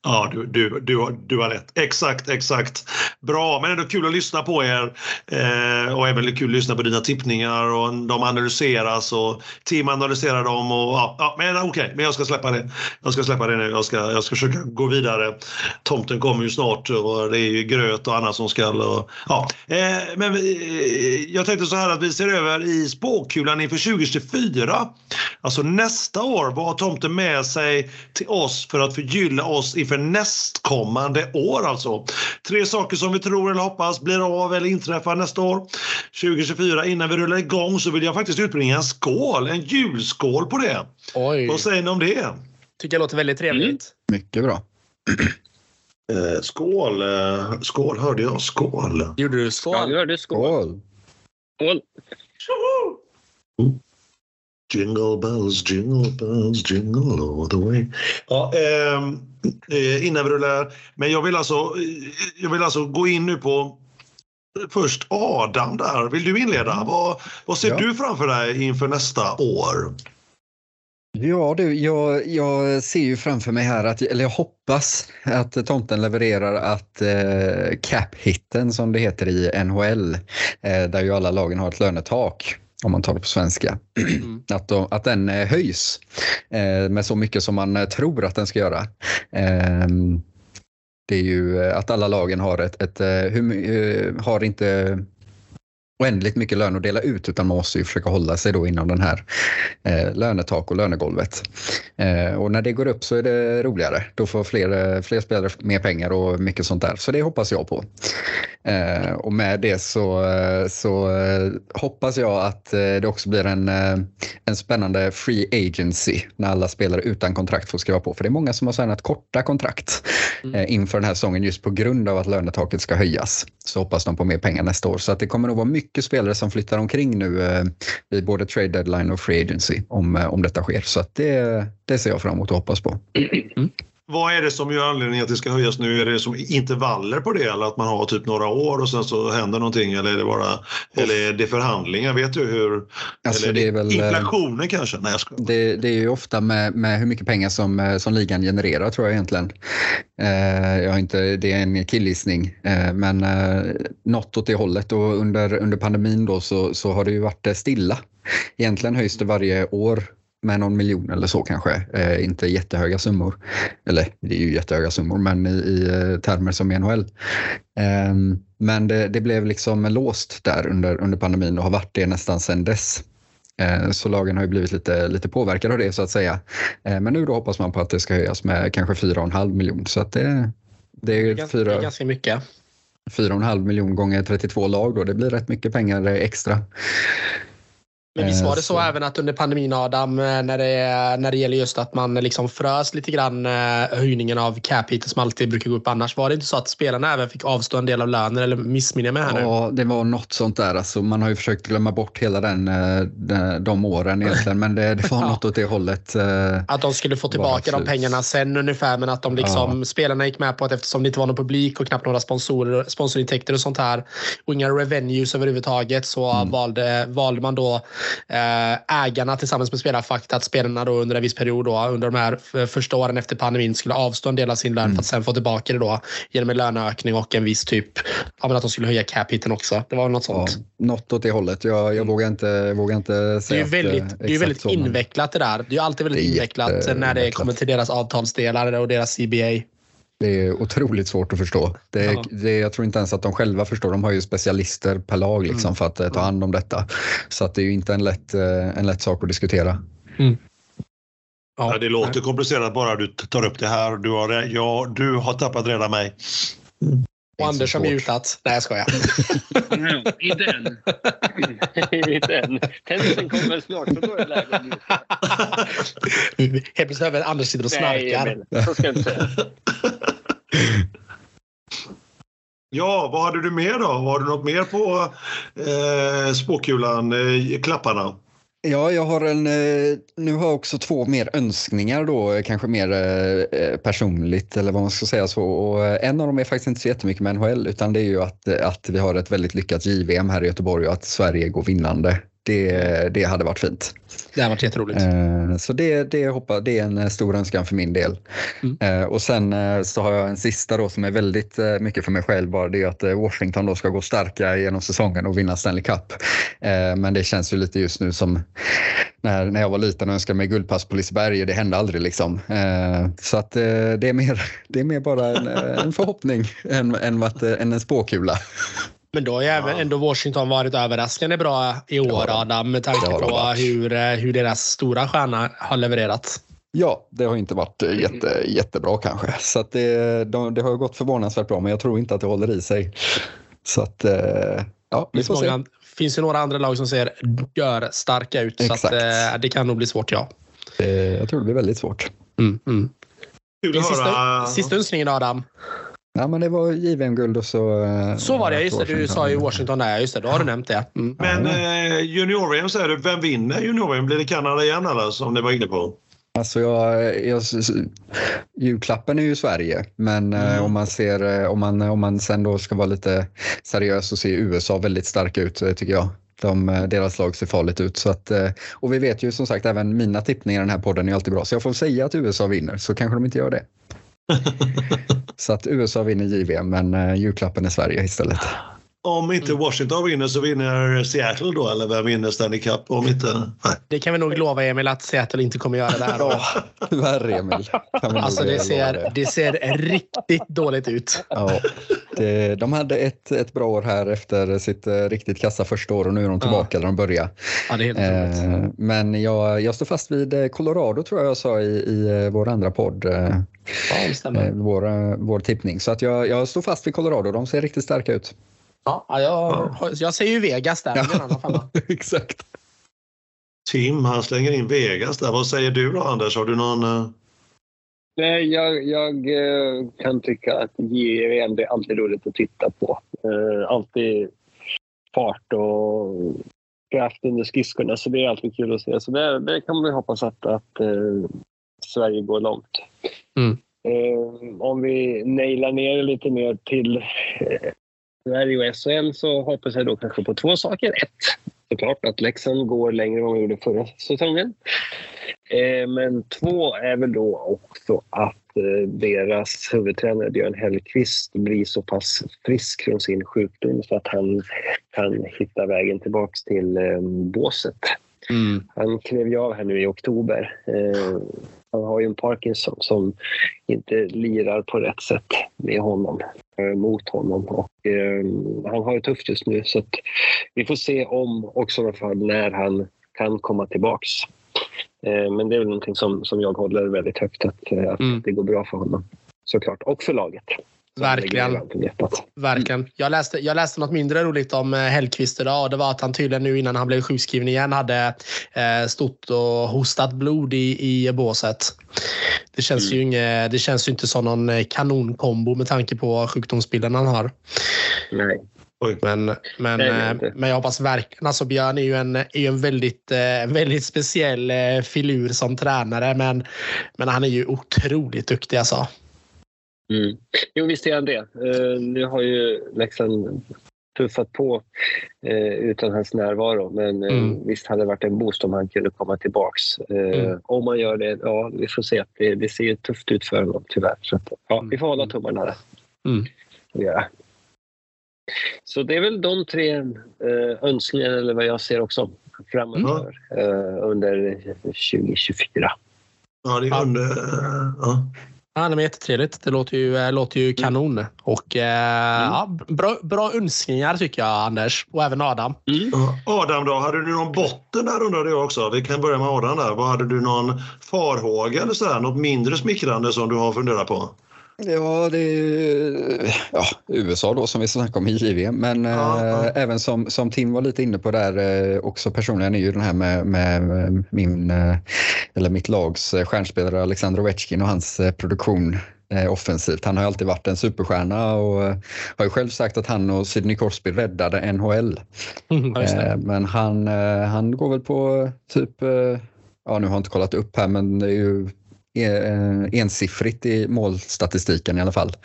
Ja, du, du, du, du har rätt. Exakt, exakt. Bra, men ändå kul att lyssna på er. Eh, och även kul att lyssna på dina tippningar och de analyseras och Tim analyserar dem. Och, ja, ja, men okej, okay, men jag ska släppa det. Jag ska släppa det nu. Jag ska, jag ska försöka gå vidare. Tomten kommer ju snart och det är ju gröt och annat som ska... Och, ja. Eh, men vi, eh, jag tänkte så här att vi ser över i spåkulan inför 2024. Alltså nästa år. Vad har tomten med sig till oss för att förgylla oss inför för nästkommande år alltså. Tre saker som vi tror eller hoppas blir av eller inträffar nästa år. 2024. Innan vi rullar igång så vill jag faktiskt utbringa en skål, en julskål på det. Oj. Vad säger ni om det? Tycker jag låter väldigt trevligt. Mm. Mycket bra. Eh, skål, eh, skål hörde jag. Skål. Gjorde du skål? Ja, jag hörde skål. Skål. skål. Jingle bells, jingle bells, jingle all the way. Ja, ehm, eh, innan vi rullar. Men jag vill, alltså, jag vill alltså gå in nu på först Adam där. Vill du inleda? Vad, vad ser ja. du framför dig inför nästa år? Ja du, jag, jag ser ju framför mig här, att, eller jag hoppas att tomten levererar att eh, cap-hitten som det heter i NHL, eh, där ju alla lagen har ett lönetak, om man tar det på svenska, mm. att, de, att den eh, höjs eh, med så mycket som man eh, tror att den ska göra. Eh, det är ju eh, att alla lagen har ett, ett hur, har inte oändligt mycket lön att dela ut utan man måste ju försöka hålla sig då inom den här eh, lönetak och lönegolvet. Eh, och när det går upp så är det roligare. Då får fler, fler spelare mer pengar och mycket sånt där. Så det hoppas jag på. Eh, och med det så, så eh, hoppas jag att eh, det också blir en, eh, en spännande free agency när alla spelare utan kontrakt får skriva på. För det är många som har signat korta kontrakt mm. inför den här säsongen just på grund av att lönetaket ska höjas. Så hoppas de på mer pengar nästa år. Så att det kommer nog vara mycket mycket spelare som flyttar omkring nu eh, i både trade deadline och free agency om, eh, om detta sker. Så det, det ser jag fram emot och hoppas på. Mm. Vad är det som gör anledningen att det ska höjas nu? Är det som intervaller på det eller att man har typ några år och sen så händer någonting eller är det bara eller är det förhandlingar? Vet du hur? Alltså, det, är väl, eh, inflationen kanske? Nej, jag ska... det, det är ju ofta med, med hur mycket pengar som, som ligan genererar tror jag egentligen. Eh, jag har inte, det är en killgissning eh, men eh, något åt det hållet och under, under pandemin då så, så har det ju varit stilla. Egentligen höjs det varje år med någon miljon eller så kanske. Eh, inte jättehöga summor. Eller det är ju jättehöga summor men i, i eh, termer som NHL. Eh, men det, det, blev liksom låst där under, under pandemin och har varit det nästan sedan dess. Så lagen har ju blivit lite, lite påverkade av det så att säga. Men nu då hoppas man på att det ska höjas med kanske 4,5 miljoner. Så att det, det är, det är, fyra, det är ganska mycket. 4,5 miljoner gånger 32 lag då. Det blir rätt mycket pengar extra. Men visst var det så, så, även att under pandemin Adam, eh, när det, när det gäller just att man liksom frös lite grann eh, höjningen av cap hit som alltid brukar gå upp annars. Var det inte så att spelarna även fick avstå en del av lönen eller missminner jag mig här nu? Ja, det var något sånt där. Alltså, man har ju försökt glömma bort hela den, eh, de åren egentligen, men det, det var ja. något åt det hållet. Att de skulle få tillbaka de pengarna sen ungefär, men att de liksom, ja. spelarna gick med på att eftersom det inte var någon publik och knappt några sponsorer, sponsorintäkter och sånt här och inga revenues överhuvudtaget så mm. valde, valde man då Eh, ägarna tillsammans med spelarfacket att spelarna då under en viss period då, under de här första åren efter pandemin skulle avstå en del av sin lön mm. för att sen få tillbaka det då genom en löneökning och en viss typ, ja, men att de skulle höja cap också. Det var något sånt. Ja, något åt det hållet. Jag, jag mm. vågar, inte, vågar inte säga Det är ju väldigt, det är väldigt så, invecklat det där. Det är alltid väldigt invecklat när det kommer till deras avtalsdelar och deras CBA. Det är otroligt svårt att förstå. Det, ja. det, jag tror inte ens att de själva förstår. De har ju specialister per lag liksom mm. för att eh, ta hand om detta. Så att det är ju inte en lätt, eh, en lätt sak att diskutera. Mm. Ja. ja. det låter komplicerat bara du tar upp det här. Du har, ja, du har tappat redan mig. Och Anders har mutat. Nej, jag skojar. Mm, I den. I den. Tennisen kommer snart, så då är det läge att muta. Helt plötsligt hör Anders sitter och snarkar. Nej, så ska jag inte säga. Ja, vad hade du mer då? Har du något mer på eh, spåkulan, eh, klapparna? Ja, jag har en, eh, nu har jag också två mer önskningar då, eh, kanske mer eh, personligt eller vad man ska säga så. Och en av dem är faktiskt inte så jättemycket med NHL utan det är ju att, att vi har ett väldigt lyckat JVM här i Göteborg och att Sverige går vinnande. Det, det hade varit fint. Det har varit jätteroligt. Eh, så det, det, hoppa, det är en stor önskan för min del. Mm. Och sen så har jag en sista då som är väldigt mycket för mig själv. Bara det är att Washington då ska gå starka genom säsongen och vinna Stanley Cup. Men det känns ju lite just nu som när, när jag var liten och önskade mig guldpass på Liseberg och det hände aldrig. Liksom. Så att det är mer, det är mer bara en, en förhoppning än, än, än en spåkula. Men då har ju även ändå Washington varit överraskande bra i år, ja, Adam, med tanke på hur, eh, hur deras stora stjärna har levererat. Ja, det har inte varit eh, jätte, jättebra kanske. Så att det, de, det har gått förvånansvärt bra, men jag tror inte att det håller i sig. Så att, eh, ja, vi får många, se. finns ju några andra lag som ser gör starka ut, Exakt. så att, det kan nog bli svårt, ja. Jag tror det blir väldigt svårt. Mm, mm. Sista, sista önskningen, Adam. Ja, men det var JVM-guld och så... Eh, så var det, just det. Du sa ju Washington där, just det. Då har du nämnt det. Mm. Men eh, junior-VM säger du, vem vinner junior-VM? Blir det Kanada igen eller som ni var inne på? Alltså jag, jag, julklappen är ju Sverige, men eh, mm. om, man ser, eh, om, man, om man sen då ska vara lite seriös så ser USA väldigt starka ut tycker jag. De, deras lag ser farligt ut. Så att, och vi vet ju som sagt även mina tippningar i den här podden är alltid bra. Så jag får säga att USA vinner så kanske de inte gör det. så att USA vinner JVM men eh, julklappen är Sverige istället. Om inte Washington vinner så vinner Seattle då eller vem vinner Stanley Cup? Om inte, nej. Det kan vi nog lova Emil att Seattle inte kommer göra det här året. Tyvärr Emil. Alltså det ser, det ser riktigt dåligt ut. Ja, det, de hade ett, ett bra år här efter sitt uh, riktigt kassa första år och nu är de tillbaka ja. där de började. Ja, det är helt uh, men jag, jag står fast vid Colorado tror jag jag sa i, i vår andra podd. Ja, vår, vår tippning. Så att jag, jag står fast vid Colorado. De ser riktigt starka ut. Ja, jag, jag säger ju Vegas där. Ja, exakt. Tim, han slänger in Vegas där. Vad säger du då, Anders? Har du någon... Uh... Nej, jag, jag uh, kan tycka att JVM är alltid roligt att titta på. Uh, alltid fart och kraft under skridskorna, så det är alltid kul att se. Så det, det kan vi hoppas att, att Sverige går långt. Mm. om vi nailar ner lite mer till Sverige och SHL så hoppas jag då kanske på två saker. Ett, såklart att Leksand går längre än vad de gjorde förra säsongen. Eh, men två är väl då också att eh, deras huvudtränare Björn Hellkvist blir så pass frisk från sin sjukdom så att han kan hitta vägen tillbaka till eh, båset. Mm. Han klev ju av här nu i oktober. Han har ju en Parkinson som inte lirar på rätt sätt med honom, eh, mot honom. Och, eh, han har det tufft just nu så vi får se om och i så fall när han kan komma tillbaks. Eh, men det är väl någonting som, som jag håller väldigt högt, att, eh, att mm. det går bra för honom såklart. Och för laget. Verkligen. Verkligen. Jag läste, jag läste något mindre roligt om eh, Hellkvist idag. Det var att han tydligen nu innan han blev sjukskriven igen hade eh, stått och hostat blod i, i båset. Det känns, mm. ju inge, det känns ju inte som någon eh, kanonkombo med tanke på sjukdomsbilden han har. Nej. Men, men, Nej, men jag hoppas verkligen. Alltså Björn är ju en, är ju en väldigt, väldigt speciell filur som tränare. Men, men han är ju otroligt duktig alltså. Mm. Jo, visst är han det. Uh, nu har ju Leksand tuffat på uh, utan hans närvaro. Men uh, mm. visst hade det varit en boost om han kunde komma tillbaks. Mm. Om man gör det, ja, vi får se. Det, det ser tufft ut för honom tyvärr. Så att, ja, vi får hålla mm. tummarna där. Mm. Ja. Så det är väl de tre uh, önskningarna, eller vad jag ser också, framöver mm. under 2024. Ja, det är under... Ja. Ja, det är jättetrevligt. Det låter ju, äh, låter ju kanon. Och äh, mm. ja, bra, bra önskningar tycker jag, Anders. Och även Adam. Mm. Adam då, hade du någon botten där undrade jag också. Vi kan börja med Adam där. Vad hade du någon farhåga eller så här, något mindre smickrande som du har funderat på? Ja, det är ja, USA då som vi snackade om i JVM. Men ja, ja. Eh, även som, som Tim var lite inne på där eh, också personligen är ju den här med, med min, eh, eller mitt lags stjärnspelare Alexander Ovechkin och hans produktion offensivt. Han har alltid varit en superstjärna och har ju själv sagt att han och Sidney Crosby räddade NHL. Mm, men han, han går väl på typ, ja nu har jag inte kollat upp här men det är ju ensiffrigt i målstatistiken i alla fall.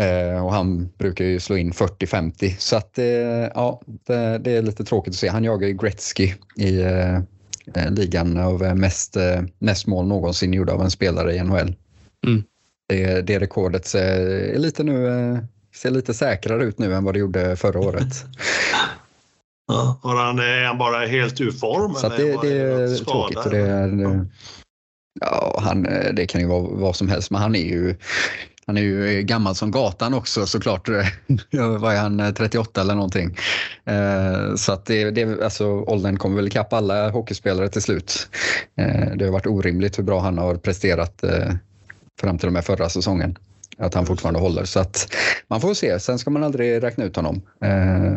Eh, och han brukar ju slå in 40-50 så att eh, ja, det, det, är lite tråkigt att se. Han jagar ju Gretzky i eh, ligan av mest, mest mål någonsin gjorda av en spelare i NHL. Mm. Det, det rekordet ser lite, nu, ser lite säkrare ut nu än vad det gjorde förra året. Ja, han, är han bara helt ur form? Så det, det, är tråkigt. Det, det, Ja, han, eh, det kan ju vara vad som helst, men han är ju han är ju eh, gammal som gatan också såklart. Vad är han, eh, 38 eller någonting? Eh, så att det, det, alltså, åldern kommer väl ikapp alla hockeyspelare till slut. Eh, det har varit orimligt hur bra han har presterat fram till och med förra säsongen. Att han fortfarande håller. Så att man får se. Sen ska man aldrig räkna ut honom.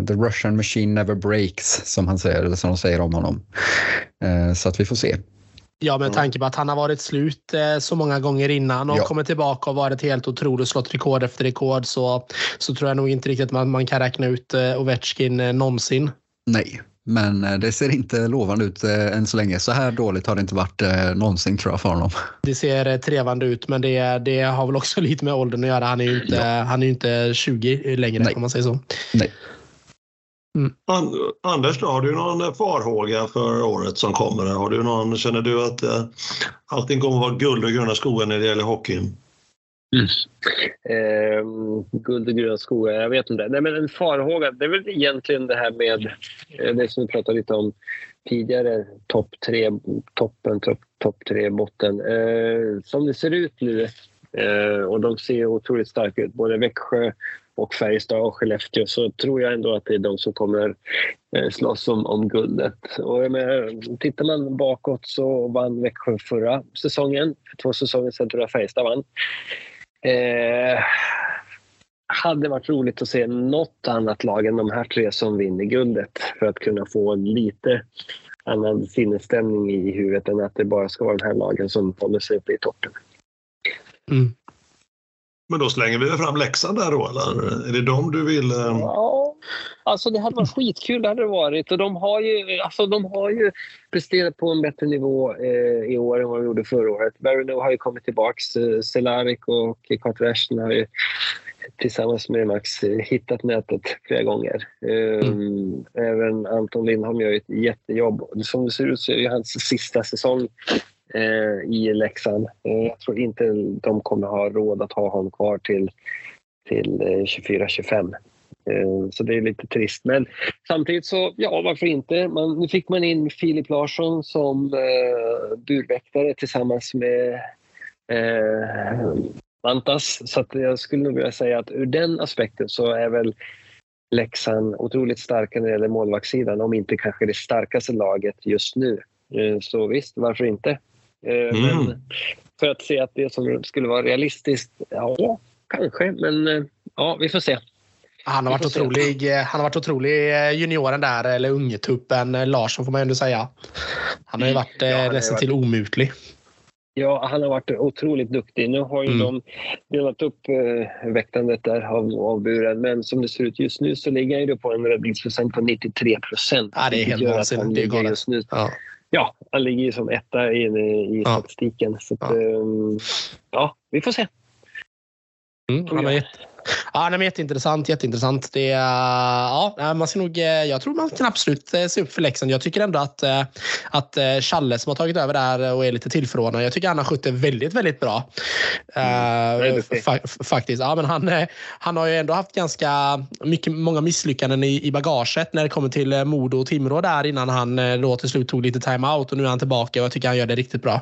The Russian machine never breaks, som han säger, eller som de säger om honom. Så att vi får se. Ja, med tanke på att han har varit slut eh, så många gånger innan och ja. kommit tillbaka och varit helt otrolig och slått rekord efter rekord så, så tror jag nog inte riktigt att man, man kan räkna ut eh, Ovechkin eh, någonsin. Nej, men det ser inte lovande ut än så länge. Så här dåligt har det inte varit någonsin tror jag för honom. Det ser trevande ut men det, det har väl också lite med åldern att göra. Han är ju inte, ja. han är inte 20 längre Nej. om man säger så. Nej. Mm. Anders, har du någon farhåga för året som kommer? Har du någon, känner du att eh, allting kommer att vara guld och gröna skogar när det gäller hockeyn? Mm. Eh, guld och gröna skogar, jag vet inte. Nej, men en farhåga, det är väl egentligen det här med eh, det som vi pratade lite om tidigare, topp tre, toppen, topp top tre, botten. Eh, som det ser ut nu, eh, och de ser otroligt starka ut, både Växjö och Färjestad och Skellefteå så tror jag ändå att det är de som kommer eh, slåss om, om guldet. Och jag menar, tittar man bakåt så vann Växjö förra säsongen. För två säsonger sedan tror jag Färjestad vann. Eh, hade varit roligt att se något annat lag än de här tre som vinner guldet för att kunna få lite annan sinnesstämning i huvudet än att det bara ska vara de här lagen som håller sig uppe i toppen. Mm. Men då slänger vi fram Leksand där då, eller? Är det dem du vill... Eh... Ja, alltså det hade varit skitkul, det hade det varit. Och de har ju, alltså de har ju presterat på en bättre nivå eh, i år än vad de gjorde förra året. Verino har ju kommit tillbaks. Eh, Cehlárik och Carter har ju tillsammans med Max eh, hittat nätet flera gånger. Eh, mm. Även Anton Lindholm gör ett jättejobb. Som det ser ut så är det hans sista säsong Eh, i Leksand. Eh, jag tror inte de kommer ha råd att ha honom kvar till, till eh, 24-25. Eh, så det är lite trist. Men samtidigt så, ja varför inte? Man, nu fick man in Filip Larsson som eh, burväktare tillsammans med eh, Mantas. Så att jag skulle nog vilja säga att ur den aspekten så är väl Leksand otroligt starka när det gäller målvaktssidan, om inte kanske det starkaste laget just nu. Eh, så visst, varför inte? Eh, mm. Men för att se att det som skulle vara realistiskt, ja, kanske. Men eh, ja, vi får se. Han har varit otrolig. Han har varit otrolig junioren där, eller ungetuppen Larsson får man ändå säga. Han har ju varit ja, nästan till omutlig. Ja, han har varit otroligt duktig. Nu har ju mm. de delat upp eh, väktandet där av, av buren, men som det ser ut just nu så ligger han ju på en räddningsprocent på 93 procent. Ja, det är helt vansinnigt. Det är galet. Just nu. Ja. Ja, han ligger ju som etta i, i ja. statistiken. Så att, ja. Um, ja, vi får se. Mm, han har gett, Ja, nej, jätteintressant. jätteintressant. Det, ja, man ska nog, eh, jag tror man kan absolut eh, se upp för Leksand. Jag tycker ändå att, eh, att Challe som har tagit över där och är lite tillförordnad, jag tycker han har skött det väldigt, väldigt bra. Mm, fa faktiskt. Ja, men han, han har ju ändå haft ganska mycket, många misslyckanden i, i bagaget när det kommer till Modo och Timrå där innan han då till slut tog lite time-out och nu är han tillbaka och jag tycker han gör det riktigt bra.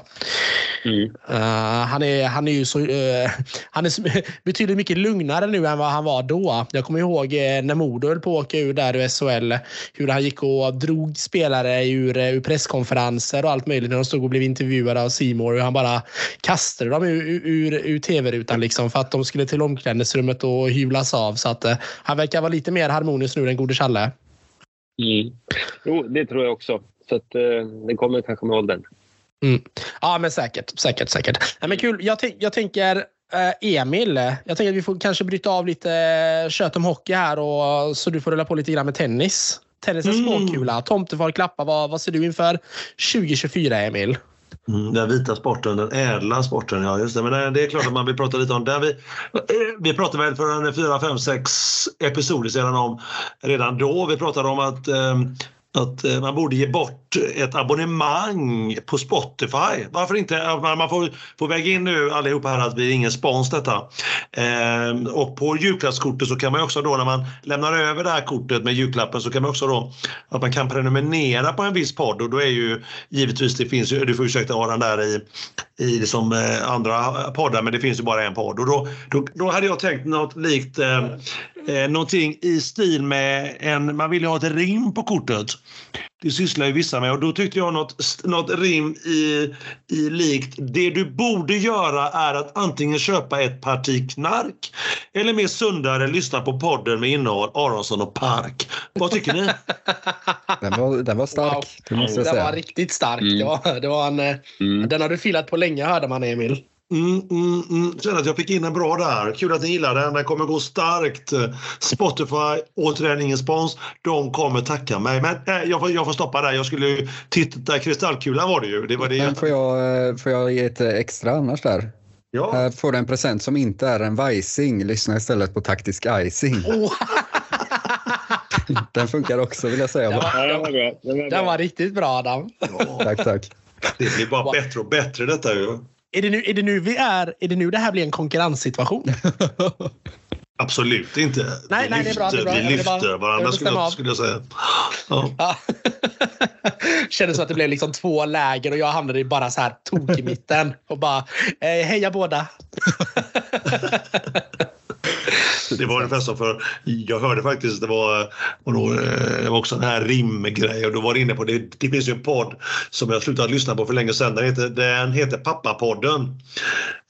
Mm. Uh, han, är, han är ju så, uh, han är betydligt mycket lugnare nu än vad han var då. Jag kommer ihåg eh, när Modo höll på att åka ur där ur SHL. Hur han gick och drog spelare ur, eh, ur presskonferenser och allt möjligt när de stod och blev intervjuade av Simor. Hur han bara kastade dem ur, ur, ur tv-rutan liksom för att de skulle till omklädningsrummet och hyvlas av. Så att, eh, han verkar vara lite mer harmonisk nu än gode Challe. Mm. Jo, det tror jag också. Så att, det kommer kanske med åldern. Mm. Ja, men säkert. Säkert, säkert. Ja, men kul. Jag, jag tänker Emil, jag tänker att vi får kanske bryta av lite eh, kött om hockey här och, så du får rulla på lite grann med tennis. Tennis är mm. småkula. Tomtefar klappa. Vad, vad ser du inför 2024, Emil? Mm, den vita sporten, den ädla sporten, ja just det. Men det är klart att man vill prata lite om den. Vi, eh, vi pratade väl för en fyra, fem, sex episoder sedan om redan då. Vi pratade om att eh, att eh, man borde ge bort ett abonnemang på Spotify. Varför inte? Man får, får väga in nu allihopa här att vi är ingen spons detta. Ehm, och på julklappskortet så kan man också då när man lämnar över det här kortet med julklappen så kan man också då att man kan prenumerera på en viss podd och då är ju givetvis det finns ju, du får ursäkta Aran där i, i liksom eh, andra poddar men det finns ju bara en podd och då, då, då hade jag tänkt något likt eh, eh, någonting i stil med en, man vill ju ha ett rim på kortet. Det sysslar ju vissa med och då tyckte jag något, något rim i, i likt det du borde göra är att antingen köpa ett parti knark eller mer sundare lyssna på podden med innehåll Aronsson och Park. Vad tycker ni? Den var, den var stark, wow. det måste jag den säga. var riktigt stark. Mm. Det var, det var en, mm. Den har du filat på länge hörde man Emil. Mm, mm, mm. Känner att jag fick in en bra där. Kul att ni gillar den. Den kommer gå starkt. Spotify, återigen ingen spons. De kommer tacka mig. Men äh, jag, får, jag får stoppa där. Jag skulle titta. Kristallkulan var det ju. Det var det. Men får jag, eh, får jag ge ett extra annars där? Ja. Här får du en present som inte är en vajsing. Lyssna istället på taktisk icing. Oh. Den funkar också vill jag säga. Den var, den var, bra. Den var, den var riktigt bra Adam. Ja. Tack, tack. Det blir bara bättre och bättre detta ju. Är det nu, är det nu vi är? Är det nu det här blir en konkurrenssituation? Absolut inte. Nej, vi nej, lyfter, det är bra, det är bra. Vi lyfter bara, varandra skulle jag, skulle jag säga. Ja. Kändes som att det blev liksom två läger och jag hamnade bara så här tok i mitten och bara eh, heja båda. Det var ungefär som för, jag hörde faktiskt, det var, och då, det var också en här rimgrej och då var det inne på, det, det finns ju en podd som jag slutat lyssna på för länge sedan, den heter, den heter Pappapodden.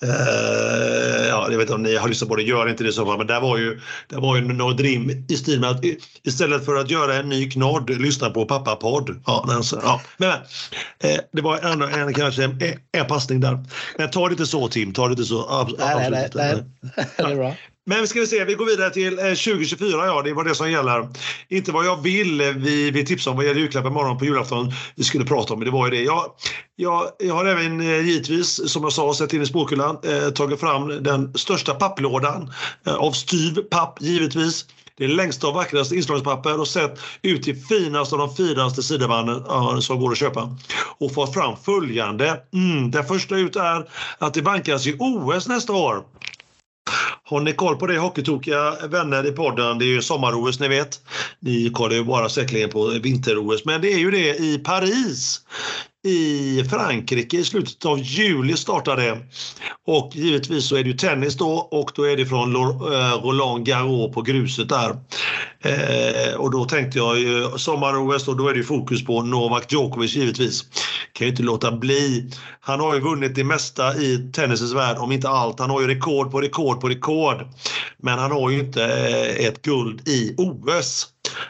Uh, ja, jag vet inte om ni har lyssnat på det, gör inte det så fall, men där var ju, där var ju något rim i stil med att istället för att göra en ny knodd, lyssna på pappapodd. Ja, alltså, ja. Men, eh, det var en, en, kanske en, en passning där. Men ta det inte så Tim, ta det inte så. Ab, nej, nej, nej, nej. Det är bra. Men ska vi se, vi går vidare till eh, 2024. Ja, det var det som gäller. Inte vad jag vill. Eh, vi, vi tipsade om vad gäller julklappar imorgon på julafton. Vi skulle prata om, det, det var ju det. Jag, jag, jag har även eh, givetvis, som jag sa, sett in i spåkulan, eh, tagit fram den största papplådan eh, av styv papp, givetvis. Det längsta och vackraste inslagspapper och sett ut till finaste av de finaste sidobanden som går att köpa. Och fått fram följande. Mm, det första ut är att det bankas i OS nästa år. Har ni koll på det hockeytokiga vänner i podden? Det är ju sommar-OS ni vet. Ni kollar ju bara säkerligen på vinter-OS, men det är ju det i Paris i Frankrike i slutet av juli startar det. Och givetvis så är det ju tennis då och då är det från eh, Roland Garros på gruset där. Eh, och då tänkte jag ju sommar-OS och då är det fokus på Novak Djokovic givetvis. Kan ju inte låta bli. Han har ju vunnit det mesta i tennisens värld, om inte allt. Han har ju rekord på rekord på rekord. Men han har ju inte eh, ett guld i OS.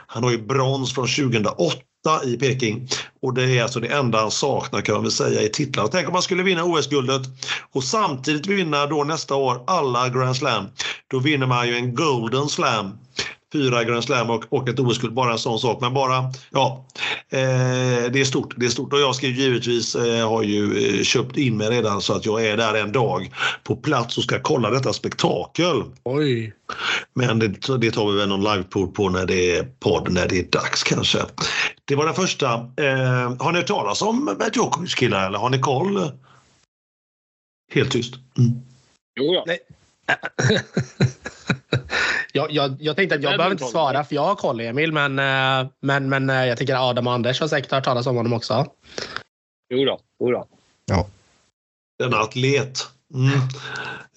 Han har ju brons från 2008 i Peking. Och det är alltså det enda han saknar kan man väl säga i titlar. Tänk om man skulle vinna OS-guldet och samtidigt vinna då nästa år alla Grand Slam. Då vinner man ju en Golden Slam fyra Grand Slam och, och ett OS-guld, bara en sån sak. Men bara, ja, eh, det är stort. Det är stort och jag ska givetvis, eh, har ju eh, köpt in mig redan så att jag är där en dag på plats och ska kolla detta spektakel. Oj! Men det, det tar vi väl någon livepool på när det är podd, när det är dags kanske. Det var den första. Eh, har ni hört talas om Djokovic killar eller har ni koll? Helt tyst. Mm. Jo, ja. Nej. Jag, jag, jag tänkte att jag behöver inte svara för jag har koll Emil, men, eh, men, men eh, jag tänker Adam och Anders har säkert hört talas om honom också. Jo då, jo då. Ja. Denna atlet. Mm.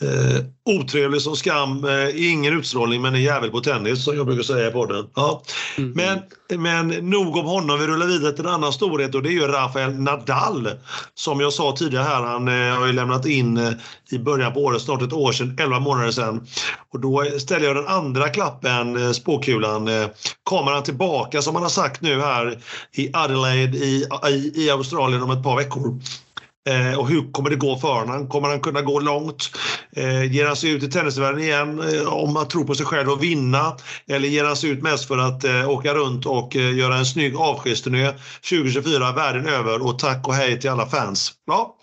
Eh, otrevlig som skam, eh, ingen utstrålning men en jävel på tennis som jag brukar säga i podden. Ja. Mm. Men, men nog om honom, vi rullar vidare till en annan storhet och det är ju Rafael Nadal. Som jag sa tidigare här, han eh, har ju lämnat in eh, i början på året, snart ett år sedan, 11 månader sedan. Och då ställer jag den andra klappen, eh, spåkulan. Eh, kommer han tillbaka som han har sagt nu här i Adelaide i, i, i Australien om ett par veckor? Eh, och hur kommer det gå för honom? Kommer han kunna gå långt? Eh, ger han sig ut i tennisvärlden igen eh, om att tro på sig själv och vinna? Eller ger han sig ut mest för att eh, åka runt och eh, göra en snygg avskedsturné 2024 världen över och tack och hej till alla fans? Ja,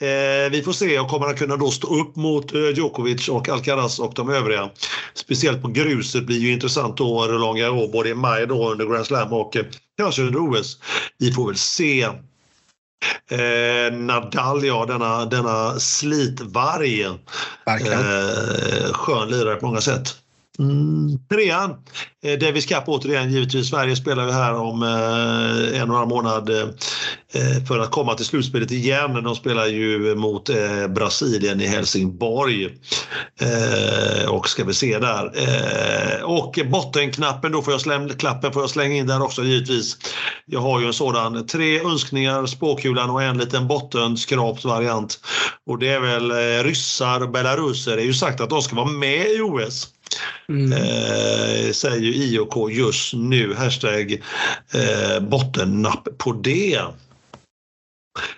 eh, vi får se och kommer han kunna då stå upp mot Djokovic och Alcaraz och de övriga? Speciellt på gruset blir ju intressant då Roland Garros både i maj då under Grand Slam och kanske under OS. Vi får väl se. Eh, Nadal, ja, denna, denna slitvarg. Eh, skön lirare på många sätt. Mm, trean, eh, Davis Cup återigen givetvis. Sverige spelar ju här om eh, en och en månad eh, eh, för att komma till slutspelet igen. De spelar ju mot eh, Brasilien i Helsingborg. Eh, och ska vi se där. Eh, och bottenknappen då får jag slänga, klappen får jag slänga in där också givetvis. Jag har ju en sådan. Tre önskningar, spåkulan och en liten bottenskrapsvariant. Och det är väl eh, ryssar och belaruser. Det är ju sagt att de ska vara med i OS. Mm. Eh, säger ju IOK just nu. Hashtag eh, bottennapp på det.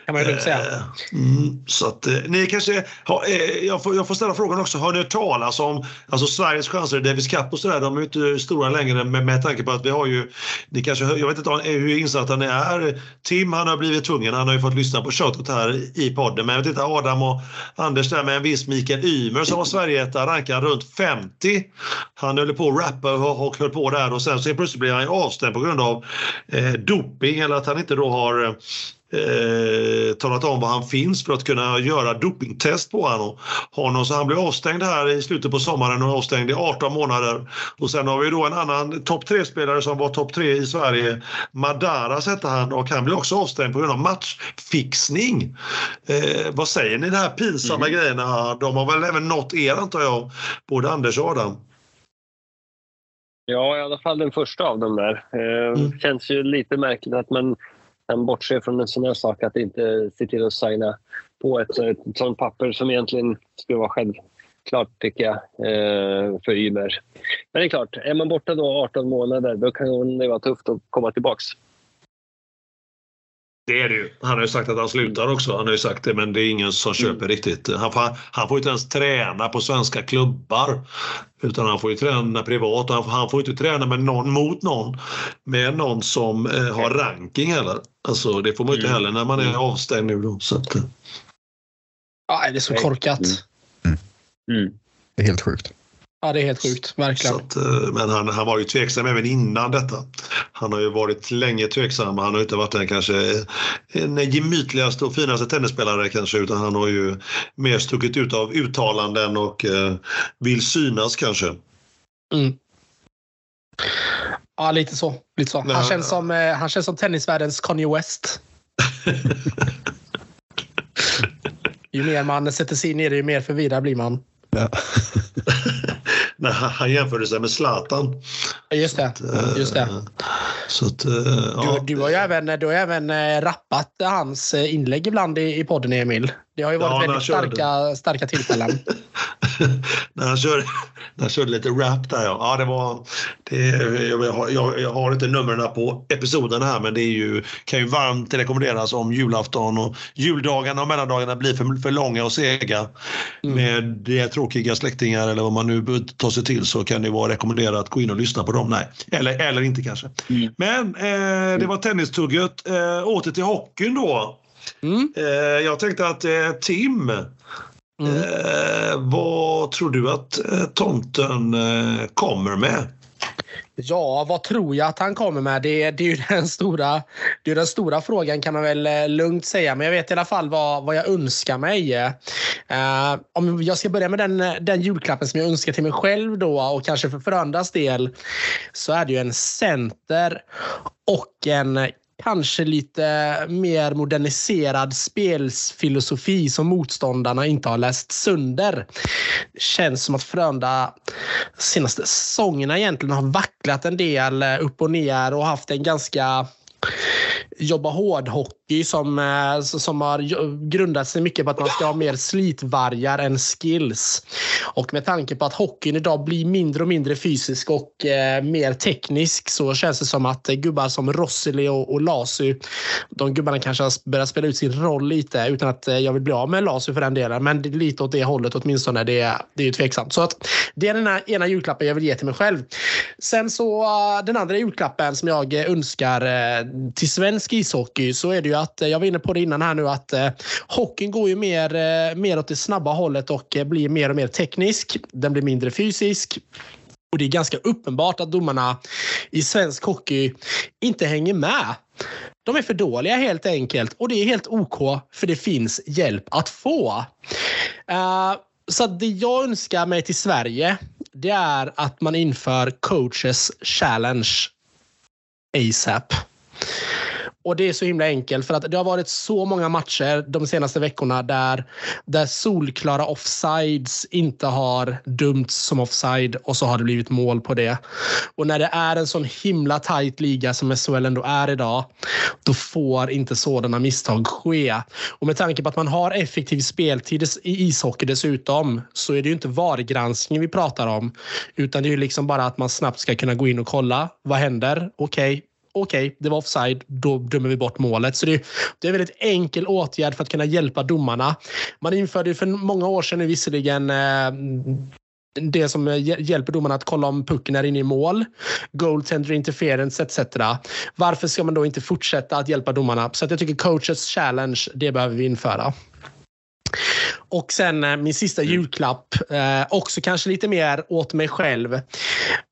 Kan man ju lugnt säga. Eh, mm, så att, eh, ni kanske, ha, eh, jag, får, jag får ställa frågan också, har ni hört talas om alltså Sveriges chanser i Davis Cup och sådär? De är inte stora längre med, med tanke på att vi har ju, ni kanske, jag vet inte hur insatta ni är. Tim han har blivit tvungen, han har ju fått lyssna på shoutout här i podden. Men jag vet inte, Adam och Anders där med en viss Mikael Ymer som var Sverigeetta rankad runt 50. Han höll på att rappa och, och höll på där och sen så plötsligt blev han avstängd på grund av eh, doping eller att han inte då har eh, talat om var han finns för att kunna göra dopingtest på honom. Så han blev avstängd här i slutet på sommaren och avstängd i 18 månader. Och sen har vi då en annan topp 3-spelare som var topp 3 i Sverige. Madaras hette han och han blev också avstängd på grund av matchfixning. Eh, vad säger ni de här pinsamma mm. grejerna? De har väl även nått er antar jag, både Anders och Adam? Ja, i alla fall den första av dem där. Eh, mm. Känns ju lite märkligt att man kan bortse från en sån här sak att inte se till att signa på ett, ett sånt papper som egentligen skulle vara självklart, tycker jag, eh, för Ymer. Men det är klart, är man borta då 18 månader då kan det vara tufft att komma tillbaks. Det är det ju. Han har ju sagt att han slutar också. Han har ju sagt det, men det är ingen som köper mm. riktigt. Han får, han får inte ens träna på svenska klubbar. Utan han får ju träna privat. Han får, han får inte träna med någon mot någon. Med någon som eh, har ranking heller. Alltså det får man inte mm. heller när man är mm. avstängd nu då. Så att, eh. ja, det är så korkat. Mm. Mm. Det är helt sjukt. Ja, det är helt sjukt. Verkligen. Att, eh, men han, han var ju tveksam även innan detta. Han har ju varit länge tveksam. Han har inte varit den kanske den gemytligaste och finaste tennisspelare kanske utan han har ju mer stuckit ut av uttalanden och eh, vill synas kanske. Mm. Ja, lite så. Lite så. Han, känns som, eh, han känns som tennisvärldens Kanye West. ju mer man sätter sig in i det, ju mer förvirrad blir man. Ja. när han jämförde sig med Zlatan. Just det. Just det. Så att, ja. du, du, har ju även, du har även rappat hans inlägg ibland i, i podden, Emil. Det har ju varit ja, väldigt starka, starka tillfällen. när, han körde, när han körde lite rap där ja. ja det var, det, jag, har, jag, jag har inte numren på episoden här men det är ju, kan ju varmt rekommenderas om julafton och juldagarna och mellandagarna blir för, för långa och sega. Mm. Med det tråkiga släktingar eller vad man nu tar sig till så kan det vara rekommenderat att gå in och lyssna på dem. Nej, eller, eller inte kanske. Mm. Men eh, det var tennistugget. Eh, åter till hockeyn då. Mm. Eh, jag tänkte att eh, Tim, mm. Eh, vad tror du att tomten kommer med? Ja, vad tror jag att han kommer med? Det, det är ju den stora, det är den stora frågan kan man väl lugnt säga. Men jag vet i alla fall vad, vad jag önskar mig. Uh, om jag ska börja med den, den julklappen som jag önskar till mig själv då och kanske för Frölundas del så är det ju en center och en kanske lite mer moderniserad spelsfilosofi som motståndarna inte har läst sönder. Det känns som att Frölunda senaste säsongerna egentligen har vacklat en del eh, upp och ner och haft en ganska jobba hårdhockey som, eh, som har grundat sig mycket på att man ska ha mer slitvargar än skills. Och med tanke på att hockeyn idag blir mindre och mindre fysisk och eh, mer teknisk så känns det som att gubbar som Rosseli och, och Lasu, de gubbarna kanske har börjat spela ut sin roll lite utan att eh, jag vill bli av med Lasu för den delen. Men lite åt det hållet åtminstone. Det, det är ju tveksamt. Så att det är den här ena julklappen jag vill ge till mig själv. Sen så eh, den andra julklappen som jag önskar eh, till svensk ishockey så är det ju att, eh, jag var inne på det innan här nu, att eh, hockeyn går ju mer, eh, mer åt det snabba hållet och eh, blir mer och mer teknisk. Den blir mindre fysisk. Och det är ganska uppenbart att domarna i svensk hockey inte hänger med. De är för dåliga helt enkelt och det är helt OK för det finns hjälp att få. Uh, så det jag önskar mig till Sverige det är att man inför coaches challenge ASAP. Och det är så himla enkelt för att det har varit så många matcher de senaste veckorna där, där solklara offsides inte har dömts som offside och så har det blivit mål på det. Och när det är en sån himla tight liga som SHL ändå är idag, då får inte sådana misstag ske. Och med tanke på att man har effektiv speltid i ishockey dessutom så är det ju inte VAR-granskning vi pratar om, utan det är ju liksom bara att man snabbt ska kunna gå in och kolla. Vad händer? Okej, okay okej, okay, det var offside, då dömer vi bort målet. Så det, det är en väldigt enkel åtgärd för att kunna hjälpa domarna. Man införde för många år sedan visserligen eh, det som hjälper domarna att kolla om pucken är inne i mål, goaltender interference etc. Varför ska man då inte fortsätta att hjälpa domarna? Så att jag tycker coaches challenge, det behöver vi införa. Och sen eh, min sista mm. julklapp, eh, också kanske lite mer åt mig själv.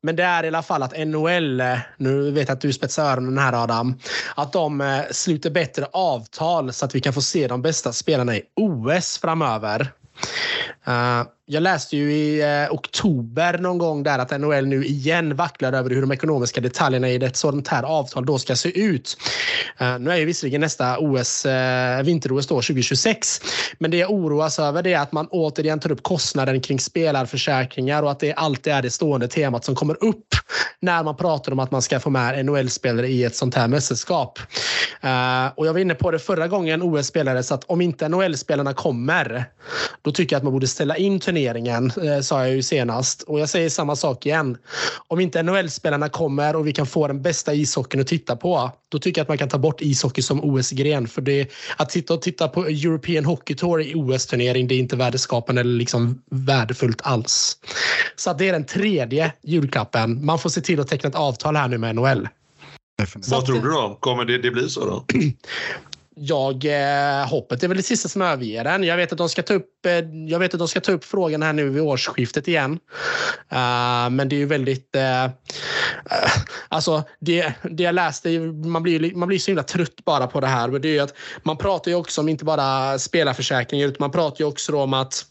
Men det är i alla fall att NHL, eh, nu vet jag att du spetsar öronen här Adam, att de eh, sluter bättre avtal så att vi kan få se de bästa spelarna i OS framöver. Uh, jag läste ju i eh, oktober någon gång där att NHL nu igen vacklar över hur de ekonomiska detaljerna i ett sådant här avtal då ska se ut. Eh, nu är ju visserligen nästa OS, eh, vinter-OS då 2026. Men det jag oroas över är att man återigen tar upp kostnaden kring spelarförsäkringar och att det alltid är det stående temat som kommer upp när man pratar om att man ska få med NHL-spelare i ett sånt här mästerskap. Eh, och jag var inne på det förra gången OS spelades att om inte NHL-spelarna kommer då tycker jag att man borde ställa in turneringen, eh, sa jag ju senast. Och jag säger samma sak igen. Om inte NHL-spelarna kommer och vi kan få den bästa ishockeyn att titta på, då tycker jag att man kan ta bort ishockey som OS-gren. För det, att titta och titta på European Hockey Tour i OS-turnering, det är inte värdeskapande eller liksom värdefullt alls. Så det är den tredje julklappen. Man får se till att teckna ett avtal här nu med NHL. Vad tror du då? Kommer det, det bli så då? jag, eh, hoppet är väl det sista som överger den. Jag vet att de ska ta upp, eh, jag vet att de ska ta upp frågan här nu vid årsskiftet igen. Uh, men det är ju väldigt... Uh, uh, alltså det, det jag läste, man blir, man blir så himla trött bara på det här. Men det är ju att man pratar ju också om inte bara spelarförsäkringar utan man pratar ju också om att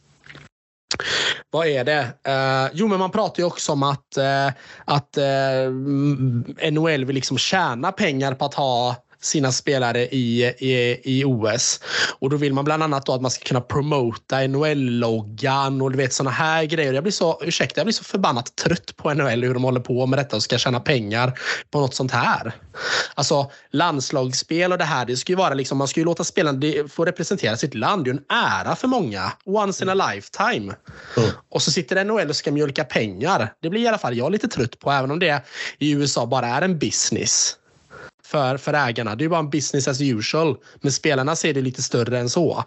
vad är det? Uh, jo, men man pratar ju också om att, uh, att uh, NHL vill liksom tjäna pengar på att ha sina spelare i, i, i OS. Och då vill man bland annat att man ska kunna promota NHL-loggan och du vet sådana här grejer. Jag blir så, ursäkta, jag blir så förbannat trött på NHL hur de håller på med detta och ska tjäna pengar på något sånt här. Alltså landslagsspel och det här, det ska ju vara liksom, man ska ju låta spelarna få representera sitt land. Det är ju en ära för många. Once in a lifetime. Mm. Och så sitter NHL och ska mjölka pengar. Det blir i alla fall jag lite trött på, även om det i USA bara är en business för, för ägarna. Det är bara en business as usual. Men spelarna ser det lite större än så.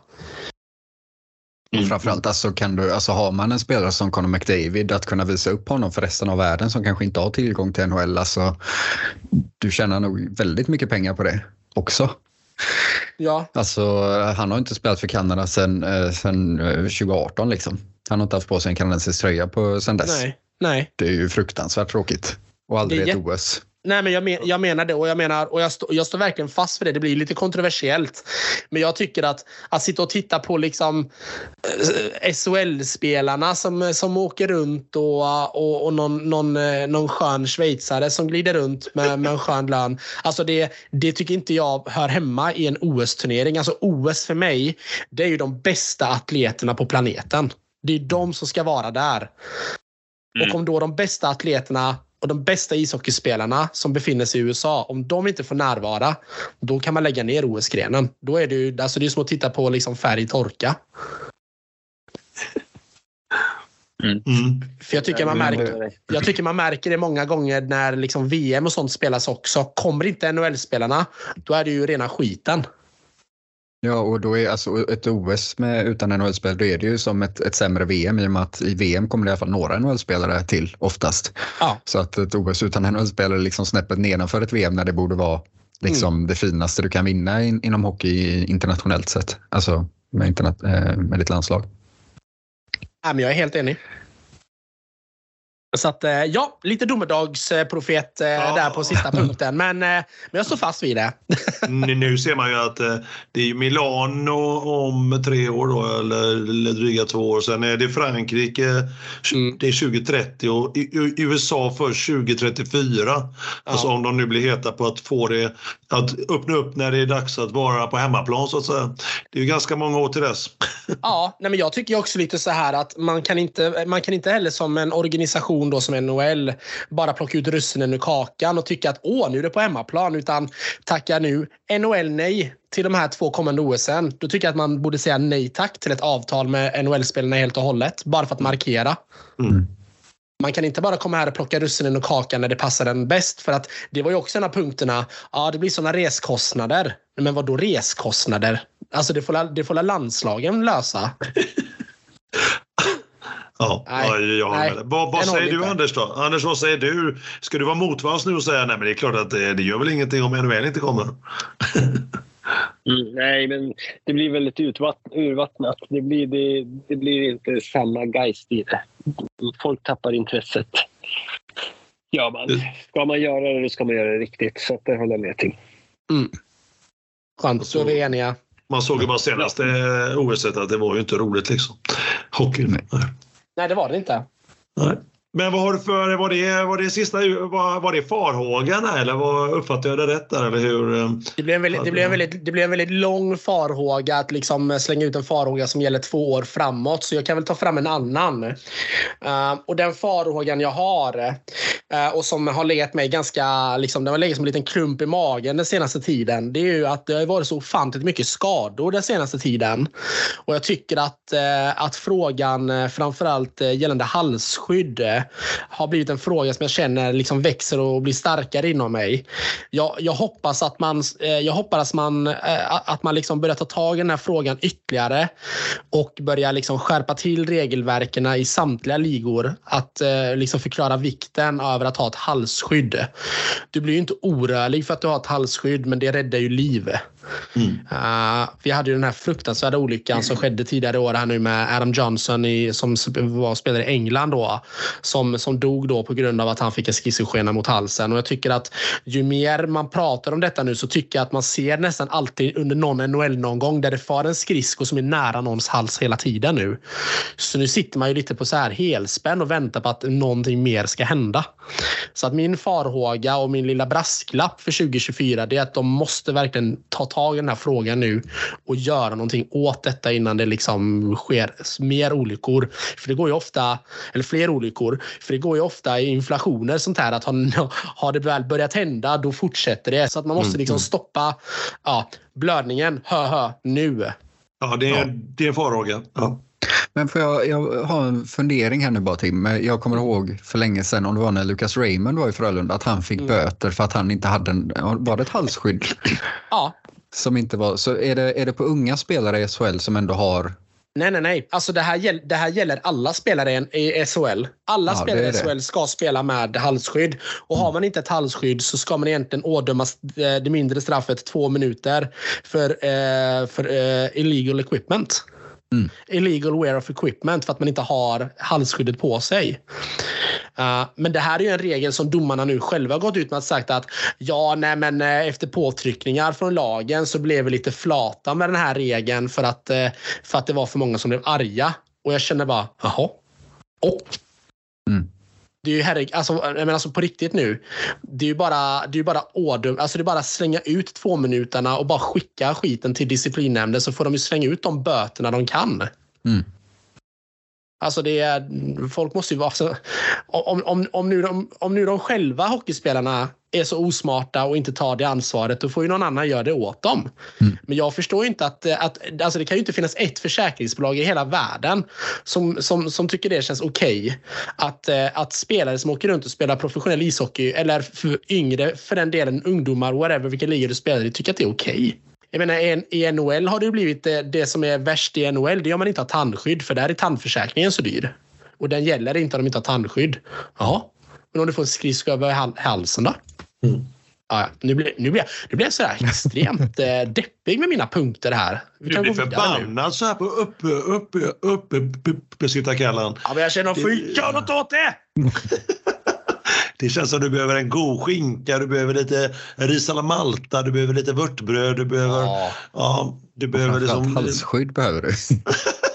Mm. Framförallt alltså kan du, alltså har man en spelare som Conor McDavid att kunna visa upp honom för resten av världen som kanske inte har tillgång till NHL. Alltså, du tjänar nog väldigt mycket pengar på det också. Ja. Alltså, han har inte spelat för Kanada sedan, eh, sedan 2018 liksom. Han har inte haft på sig en kanadensisk tröja på, sedan dess. Nej. Nej. Det är ju fruktansvärt tråkigt. Och aldrig ett OS. Nej, men jag, men, jag menar det och jag menar och jag, stå, jag står verkligen fast för det. Det blir lite kontroversiellt. Men jag tycker att att sitta och titta på liksom eh, SHL-spelarna som, som åker runt och, och, och någon, någon, eh, någon skön schweizare som glider runt med, med en skön lön. Alltså det, det tycker inte jag hör hemma i en OS-turnering. Alltså OS för mig, det är ju de bästa atleterna på planeten. Det är de som ska vara där. Mm. Och om då de bästa atleterna och de bästa ishockeyspelarna som befinner sig i USA, om de inte får närvara, då kan man lägga ner OS-grenen. Då är det ju alltså det är som att titta på liksom färg torka. Mm. mm. För jag tycker, man märker, jag tycker man märker det många gånger när liksom VM och sånt spelas också. Kommer inte NHL-spelarna, då är det ju rena skiten. Ja, och då är alltså ett OS med, utan NHL-spel, då är det ju som ett, ett sämre VM i och med att i VM kommer det i alla fall några NHL-spelare till oftast. Ja. Så att ett OS utan NHL-spelare är liksom snäppet nedanför ett VM när det borde vara liksom mm. det finaste du kan vinna in, inom hockey internationellt sett. Alltså med, internet, eh, med ditt landslag. Ja, men jag är helt enig. Så att, eh, ja, lite domedagsprofet eh, ja. där på sista punkten. Men, eh, men jag står fast vid det. nu ser man ju att det är Milano om tre år då, eller, dryga två år. Sen är det Frankrike, mm. det är 2030 och USA först 2034. Ja. Alltså om de nu blir heta på att få det att öppna upp när det är dags att vara på hemmaplan så att säga. Det är ju ganska många år till dess. Ja, nej men jag tycker också lite så här att man kan inte, man kan inte heller som en organisation organisation då som NHL bara plocka ut russinen ur kakan och tycka att åh, nu är det på hemmaplan. Utan tacka nu NHL nej till de här två kommande OSen. Då tycker jag att man borde säga nej tack till ett avtal med NHL-spelarna helt och hållet. Bara för att markera. Mm. Man kan inte bara komma här och plocka russinen ur kakan när det passar den bäst. För att det var ju också en av punkterna. Ja, det blir sådana reskostnader. Men vad då reskostnader? Alltså det får, det får landslagen lösa. Ja, nej, jag nej, Vad, vad säger du Anders då? Anders, vad säger du? Ska du vara motvalls nu och säga nej men det är klart att det, det gör väl ingenting om NHL inte kommer? Mm, nej, men det blir väldigt urvattnat. Det blir, det, det blir inte samma geist i det. Folk tappar intresset. Ja, man, ska man göra det, då ska man göra det riktigt. Så det håller jag med till. Mm. Skönt, så är vi eniga. Man såg ju bara senaste OS att det var ju inte roligt liksom. Hockey. Nej. Det var det inte. Nej. Men vad har du för, var det, var det sista, var, var det farhågan eller vad, uppfattade jag det rätt där eller hur? Eh, det blev en väldigt, det blev en väldigt, det blev en väldigt lång farhåga att liksom slänga ut en farhåga som gäller två år framåt. Så jag kan väl ta fram en annan. Uh, och den farhågan jag har uh, och som har legat mig ganska, liksom, den har legat som en liten klump i magen den senaste tiden. Det är ju att det har varit så ofantligt mycket skador den senaste tiden. Och jag tycker att, uh, att frågan framförallt gällande halsskydd har blivit en fråga som jag känner liksom växer och blir starkare inom mig. Jag, jag hoppas att man, eh, jag hoppas man, eh, att man liksom börjar ta tag i den här frågan ytterligare och börjar liksom skärpa till regelverken i samtliga ligor. Att eh, liksom förklara vikten över att ha ett halsskydd. Du blir ju inte orörlig för att du har ett halsskydd, men det räddar ju liv. Mm. Eh, uh, vi hade ju den här fruktansvärda olyckan som skedde tidigare år här nu med Adam Johnson i, som var spelare i England då. Som, som dog då på grund av att han fick en skissoskena mot halsen. Och jag tycker att ju mer man pratar om detta nu så tycker jag att man ser nästan alltid under någon NHL någon gång där det far en skridsko som är nära någons hals hela tiden nu. Så nu sitter man ju lite på så här helspänn och väntar på att någonting mer ska hända. Så att min farhåga och min lilla brasklapp för 2024 det är att de måste verkligen ta tag i den här frågan nu och göra någonting åt detta innan det liksom sker mer olyckor. För det går ju ofta, eller fler olyckor, för det går ju ofta i inflationer sånt här att har, har det väl börjat hända då fortsätter det. Så att man måste mm, liksom mm. stoppa ja, blödningen, hö hö, nu. Ja, det är, ja. det är en farhåga. Ja. Men får jag, jag har en fundering här nu bara Tim. Jag kommer ihåg för länge sedan, om det var när Lucas Raymond var i Frölunda, att han fick mm. böter för att han inte hade en, var det ett halsskydd? Ja. Som inte var, så är det, är det på unga spelare i SHL som ändå har Nej, nej, nej. Alltså det, här, det här gäller alla spelare i SHL. Alla ja, spelare i SHL ska spela med halsskydd. Och har man inte ett halsskydd så ska man egentligen ådömas det mindre straffet två minuter för, eh, för eh, illegal equipment. Mm. Illegal wear of equipment för att man inte har halsskyddet på sig. Uh, men det här är ju en regel som domarna nu själva gått ut med att sagt att ja, nej, men uh, efter påtryckningar från lagen så blev vi lite flata med den här regeln för att, uh, för att det var för många som blev arga. Och jag känner bara, jaha. Och? Mm. Det är ju herre, alltså, men alltså på riktigt nu. Det är ju bara, det är bara ådum, alltså det är bara slänga ut två minuterna och bara skicka skiten till disciplinnämnden så får de ju slänga ut de böterna de kan. Mm. Alltså det är, folk måste ju vara... Alltså, om, om, om, nu de, om nu de själva hockeyspelarna är så osmarta och inte tar det ansvaret, då får ju någon annan göra det åt dem. Mm. Men jag förstår inte att, att alltså det kan ju inte finnas ett försäkringsbolag i hela världen som, som, som tycker det känns okej. Okay. Att, att spelare som åker runt och spelar professionell ishockey, eller för yngre för den delen ungdomar, whatever, vilken liga du spelar i, tycker att det är okej. Okay. Jag menar, i NHL har det blivit det, det som är värst i NHL. Det är om man inte har tandskydd, för där är tandförsäkringen så dyr. Och den gäller inte om de inte har tandskydd. Ja, men om du får en skridsko över halsen då? Mm. Ja, nu blir, nu blir, nu blir jag så här extremt eh, deppig med mina punkter här. Vi du blir förbannad så här på uppe, uppe, uppe, uppe, uppe sitta kallan. Ja, men jag känner skit. Gör något åt det! Det känns som du behöver en god skinka, du behöver lite ris alla malta, du behöver lite vörtbröd, du behöver... Ja, ja du behöver liksom... halsskydd behöver du.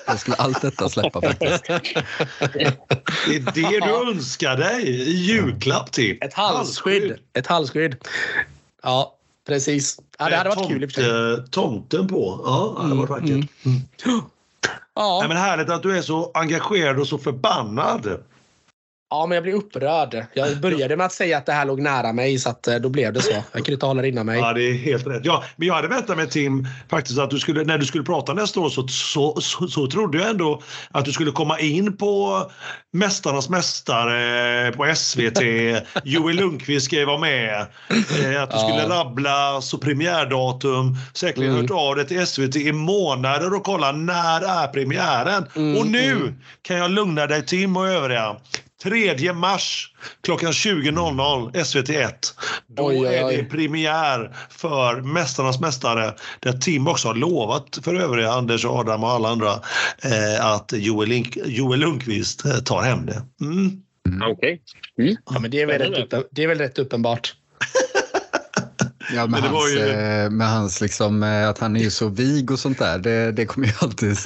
Jag skulle allt detta släppa faktiskt. Det är det du önskar dig i julklapp till. Ett halsskydd. Ett halsskydd. Ja, precis. Ja, det hade varit kul i och för sig. Tomten på. Ja, det hade varit vackert. Mm. Mm. Ja. Nej, men härligt att du är så engagerad och så förbannad. Ja, men jag blir upprörd. Jag började med att säga att det här låg nära mig så att eh, då blev det så. Jag kunde inte hålla det inom mig. Ja, det är helt rätt. Ja, men jag hade väntat mig Tim, faktiskt att du skulle, när du skulle prata nästa år så, så, så, så trodde jag ändå att du skulle komma in på Mästarnas mästare på SVT. Joel Lundqvist ska vara med. Eh, att du skulle ja. rabbla så premiärdatum. Säkerligen mm. hört av dig till SVT i månader och kolla när är premiären. Mm, och nu mm. kan jag lugna dig Tim och övriga. 3 mars klockan 20.00 SVT1. Då oj, oj, oj. är det premiär för Mästarnas mästare där Tim också har lovat för övriga, Anders, Adam och alla andra, eh, att Joel, Link, Joel Lundqvist eh, tar hem det. Mm. Mm. Okej. Okay. Mm. Ja, det, är väl rätt uppen, det är väl rätt uppenbart. Ja, med hans, ju... Eh, med hans liksom, eh, att han är ju så vig och sånt där. Det, det kommer ju alltid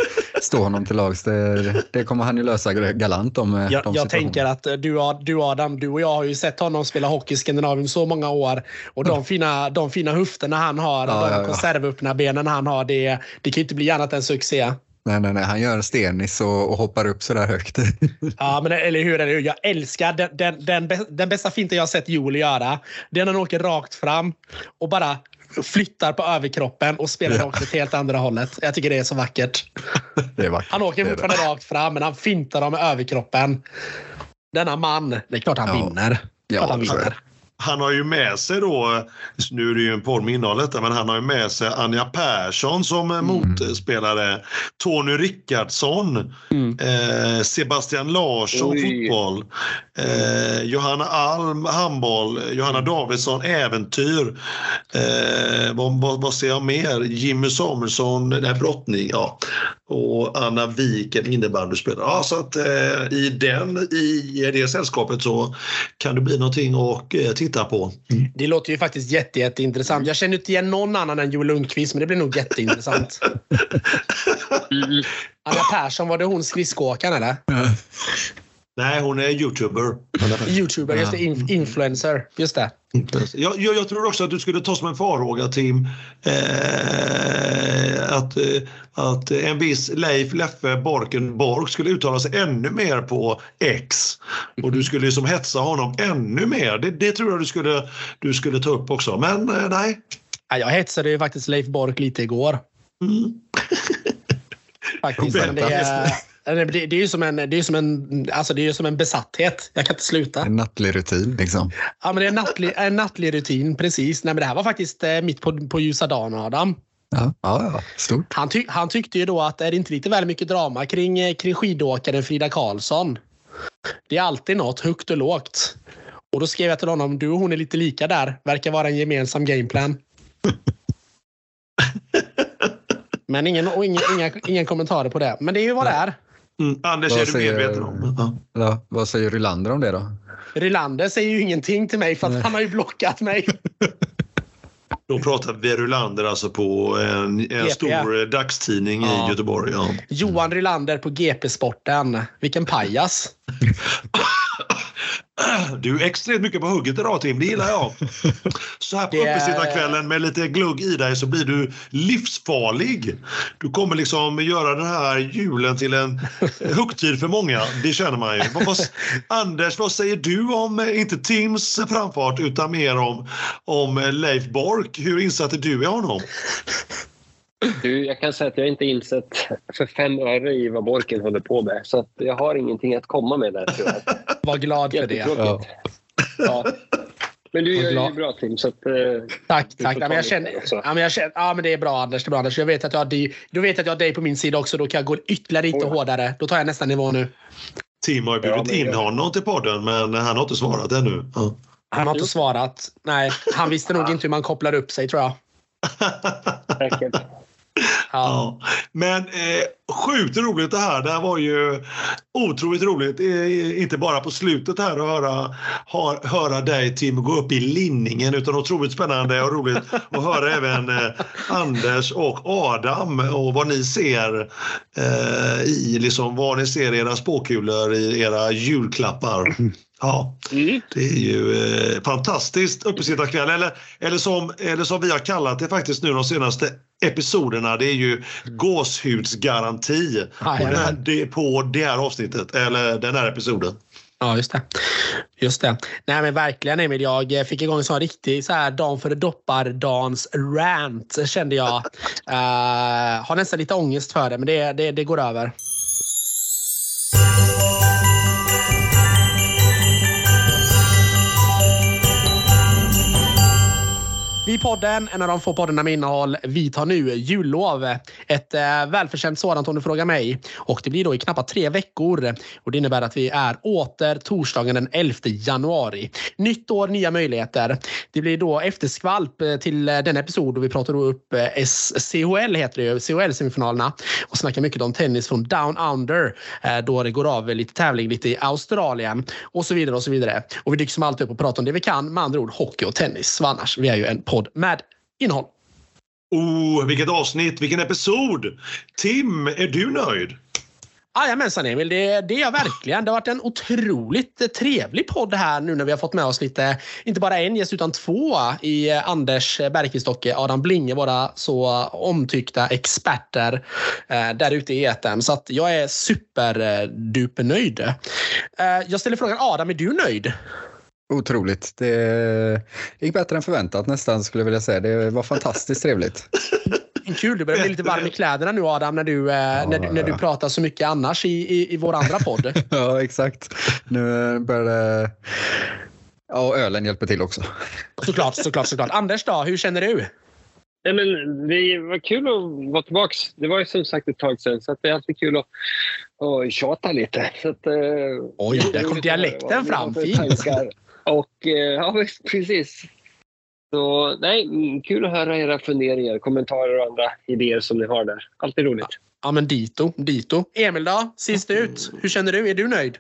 stå honom till lags. Det, det kommer han ju lösa galant om. Eh, jag, jag tänker att du, du Adam, du och jag har ju sett honom spela hockey i Skandinavien så många år. Och de fina, de fina höfterna han har, ja, de ja, ja. konservöppna benen han har, det, det kan ju inte bli annat än succé. Nej, nej, nej. Han gör stenis och, och hoppar upp så där högt. ja, men eller hur? Eller hur? Jag älskar den, den, den, den bästa finten jag har sett Joel göra. Det är när han åker rakt fram och bara flyttar på överkroppen och spelar ja. åt ett helt andra hållet. Jag tycker det är så vackert. Det är vackert. Han åker fortfarande rakt fram, men han fintar dem med överkroppen. Denna man, det är klart han ja. vinner. Ja, han vinner. han har ju med sig då, nu är det ju en podd med innehåll detta, men han har ju med sig Anja Persson som mm. motspelare. Tony Rickardsson, mm. eh, Sebastian Larsson Oj. fotboll, eh, Johanna Alm handboll, Johanna Davidsson äventyr. Eh, vad, vad, vad ser jag mer? Jimmy Samuelsson, nej, brottning, ja. Och Anna Viken innebandyspelare. Ja, så att eh, i, den, i det sällskapet så kan det bli någonting att eh, titta på. Mm. Det låter ju faktiskt jätte, jätteintressant. Jag känner inte igen någon annan än Joel Lundqvist, men det blir nog jätteintressant. mm. Anna Persson, var det hon skridskoåkaren eller? Nej, hon är youtuber. Youtuber, just det. In influencer. Just det. Jag, jag, jag, tror också att du skulle ta som en farhåga, Tim, eh, att, eh, att en viss Leif Leffe Borkenborg skulle uttala sig ännu mer på X och du skulle liksom hetsa honom ännu mer. Det, det tror jag du skulle, du skulle ta upp också, men eh, nej. Jag hetsade ju faktiskt Leif Bork lite igår. Mm. faktiskt. Det är, det, det är ju som en, det är som en, alltså det är som en besatthet. Jag kan inte sluta. En nattlig rutin liksom. Ja, men det är en nattlig, en nattlig rutin, precis. Nej, men det här var faktiskt eh, mitt på, på ljusa dagen, Adam. Ja, ja, stort. Han, ty, han tyckte ju då att är det inte lite väl mycket drama kring, eh, kring skidåkaren Frida Karlsson? Det är alltid något, högt och lågt. Och då skrev jag till honom, du och hon är lite lika där. Verkar vara en gemensam gameplan. Men ingen, ingen, inga, ingen kommentarer på det. Men det är ju vad det är. Mm. Anders, vad är du medveten om? Ja. Ja, vad säger Rylander om det då? Rylander säger ju ingenting till mig för att han har ju blockat mig. Då pratar vi Rylander alltså på en, en stor dagstidning ja. i Göteborg. Ja. Johan Rylander på GP-sporten. Vilken pajas. Du är extremt mycket på hugget idag Tim, det gillar jag. Så här på uppesittarkvällen med lite glugg i dig så blir du livsfarlig. Du kommer liksom göra den här julen till en högtid för många, det känner man ju. Anders, vad säger du om, eh, inte Tims framfart utan mer om, om Leif Bork? Hur insatt är du i honom? Du, jag kan säga att jag inte insett för fem öre i vad Borken håller på med. Så att jag har ingenting att komma med där tyvärr. Var glad för det. Ja. ja. Men du gör ju bra Tim. Så att, eh, tack, tack. Ja, men jag känner, ja, men jag känner, ja, men det är bra Anders. Det är bra, Anders. Jag vet att jag har dig, du vet att jag har dig på min sida också. Då kan jag gå ytterligare lite oh, hårdare. Då tar jag nästa nivå nu. Tim har bjudit ja, in honom till podden men han har inte svarat ännu. Ja. Han har inte svarat. Nej, han visste nog inte hur man kopplar upp sig tror jag. Säkert. Ja. Men eh, sjukt roligt det här. Det här var ju otroligt roligt. Eh, inte bara på slutet här att höra, ha, höra dig Tim gå upp i linningen utan otroligt spännande och roligt att höra även eh, Anders och Adam och vad ni ser eh, i liksom vad ni ser i era spåkulor i era julklappar. Ja, mm. det är ju eh, fantastiskt uppesittarkväll. Eller, eller, som, eller som vi har kallat det faktiskt nu de senaste episoderna. Det är ju gåshudsgaranti ah, på, här, det, på det här avsnittet eller den här episoden. Ja, just det. Just det. Nej, men verkligen Emil. Jag fick igång en sån riktig så här dan för doppardans rant kände jag. Uh, har nästan lite ångest för det, men det, det, det går över. Vi podden, en av de få poddarna med innehåll, vi tar nu jullov. Ett eh, välförtjänt sådant om du frågar mig. Och det blir då i knappt tre veckor. Och det innebär att vi är åter torsdagen den 11 januari. Nytt år, nya möjligheter. Det blir då efterskvalp eh, till eh, den episod och vi pratar då upp eh, CHL heter det ju, CHL-semifinalerna och snackar mycket om tennis från Down Under eh, då det går av lite tävling lite i Australien och så vidare och så vidare. Och vi dyker som alltid upp och pratar om det vi kan, med andra ord hockey och tennis. Annars, vi är ju en podd med innehåll. Oh, vilket avsnitt, vilken episod! Tim, är du nöjd? Jajamensan Emil, det, det är jag verkligen. Det har varit en otroligt trevlig podd här nu när vi har fått med oss lite, inte bara en gäst utan två i Anders Bergqvist och Adam Blinge, våra så omtyckta experter eh, där ute i etern. Så att jag är superduper nöjd. Eh, jag ställer frågan Adam, är du nöjd? Otroligt. Det gick bättre än förväntat nästan skulle jag vilja säga. Det var fantastiskt trevligt. Kul, du börjar bli lite varm i kläderna nu Adam när du, eh, ja, när, du, när du pratar så mycket annars i, i, i vår andra podd. ja, exakt. Nu börjar det Ja, och ölen hjälper till också. Såklart, såklart, såklart. Anders då, hur känner du? Nej, men det var kul att vara tillbaka. Det var ju som sagt ett tag sedan, så det är alltid kul att, att tjata lite. Så att, Oj, där kom dialekten fram. Fint! Och, ja, precis. Så nej, kul att höra era funderingar, kommentarer och andra idéer som ni har där. Alltid roligt. Ja, men dito, dito. Emil då, sist ut. Hur känner du? Är du nöjd?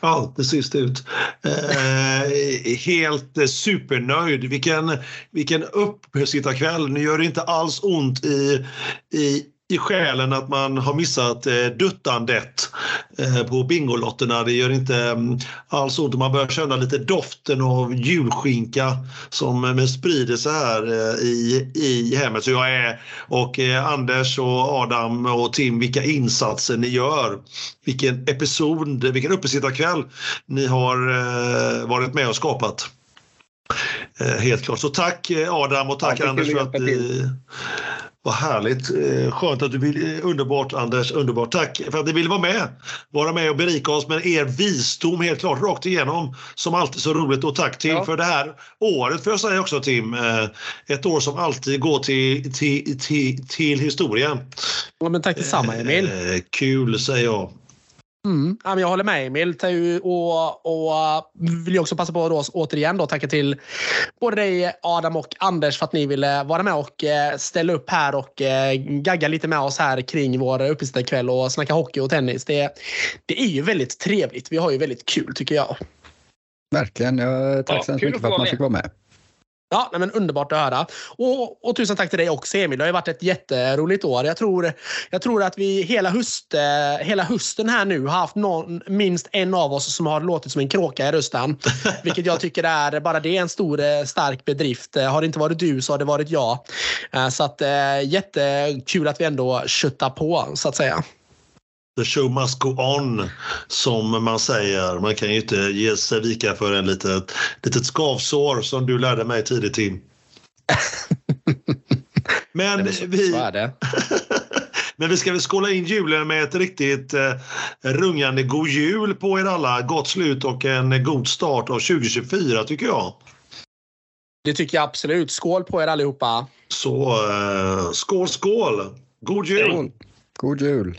Alltid sist ut. Eh, helt supernöjd. Vilken, vilken uppesittarkväll. Nu gör det inte alls ont i, i i själen att man har missat eh, duttandet eh, på Bingolotterna. Det gör inte mm, alls ont. Man börjar känna lite doften av julskinka som eh, sprider sig här eh, i, i hemmet. Så jag är, och eh, Anders och Adam och Tim, vilka insatser ni gör. Vilken episod, vilken uppesittarkväll ni har eh, varit med och skapat. Helt klart. Så tack Adam och tack ja, Anders för att vad härligt. Eh, skönt att du vill. Eh, underbart Anders, underbart. Tack för att ni ville vara med. Vara med och berika oss med er visdom helt klart rakt igenom. Som alltid så roligt och tack Tim ja. för det här året får jag säga också Tim. Eh, ett år som alltid går till, till, till, till historien. Ja, men tack detsamma Emil. Kul säger jag. Mm. jag håller med Emil och, och vill också passa på att återigen då tacka till både dig Adam och Anders för att ni ville vara med och eh, ställa upp här och eh, gagga lite med oss här kring vår uppesittarkväll och snacka hockey och tennis. Det, det är ju väldigt trevligt. Vi har ju väldigt kul tycker jag. Verkligen. Jag tack så mycket för att man fick vara med. Ja, men underbart att höra. Och, och, tusen tack till dig också Emil. Det har ju varit ett jätteroligt år. Jag tror, jag tror att vi hela, höst, hela hösten här nu har haft någon, minst en av oss som har låtit som en kråka i rösten. Vilket jag tycker är, bara det är en stor stark bedrift. Har det inte varit du så har det varit jag. Eh, så att eh, jättekul att vi ändå köttar på så att säga. The show must go on, som man säger. Man kan ju inte ge sig vika för en litet, litet skavsår som du lärde mig tidigt, Tim. Men vi... Men vi ska väl skåla in julen med ett riktigt eh, rungande god jul på er alla. Gott slut och en god start av 2024 tycker jag. Det tycker jag absolut. Skål på er allihopa. Så eh, skål, skål! God jul! God jul!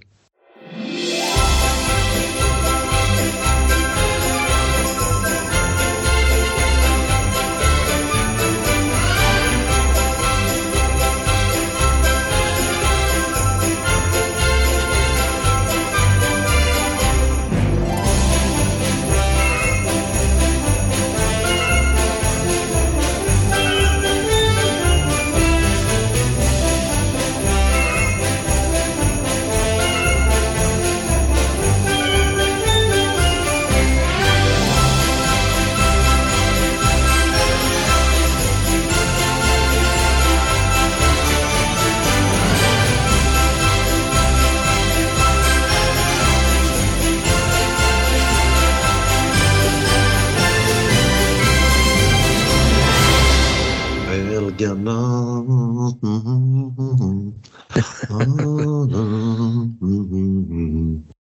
Yeah. Gana.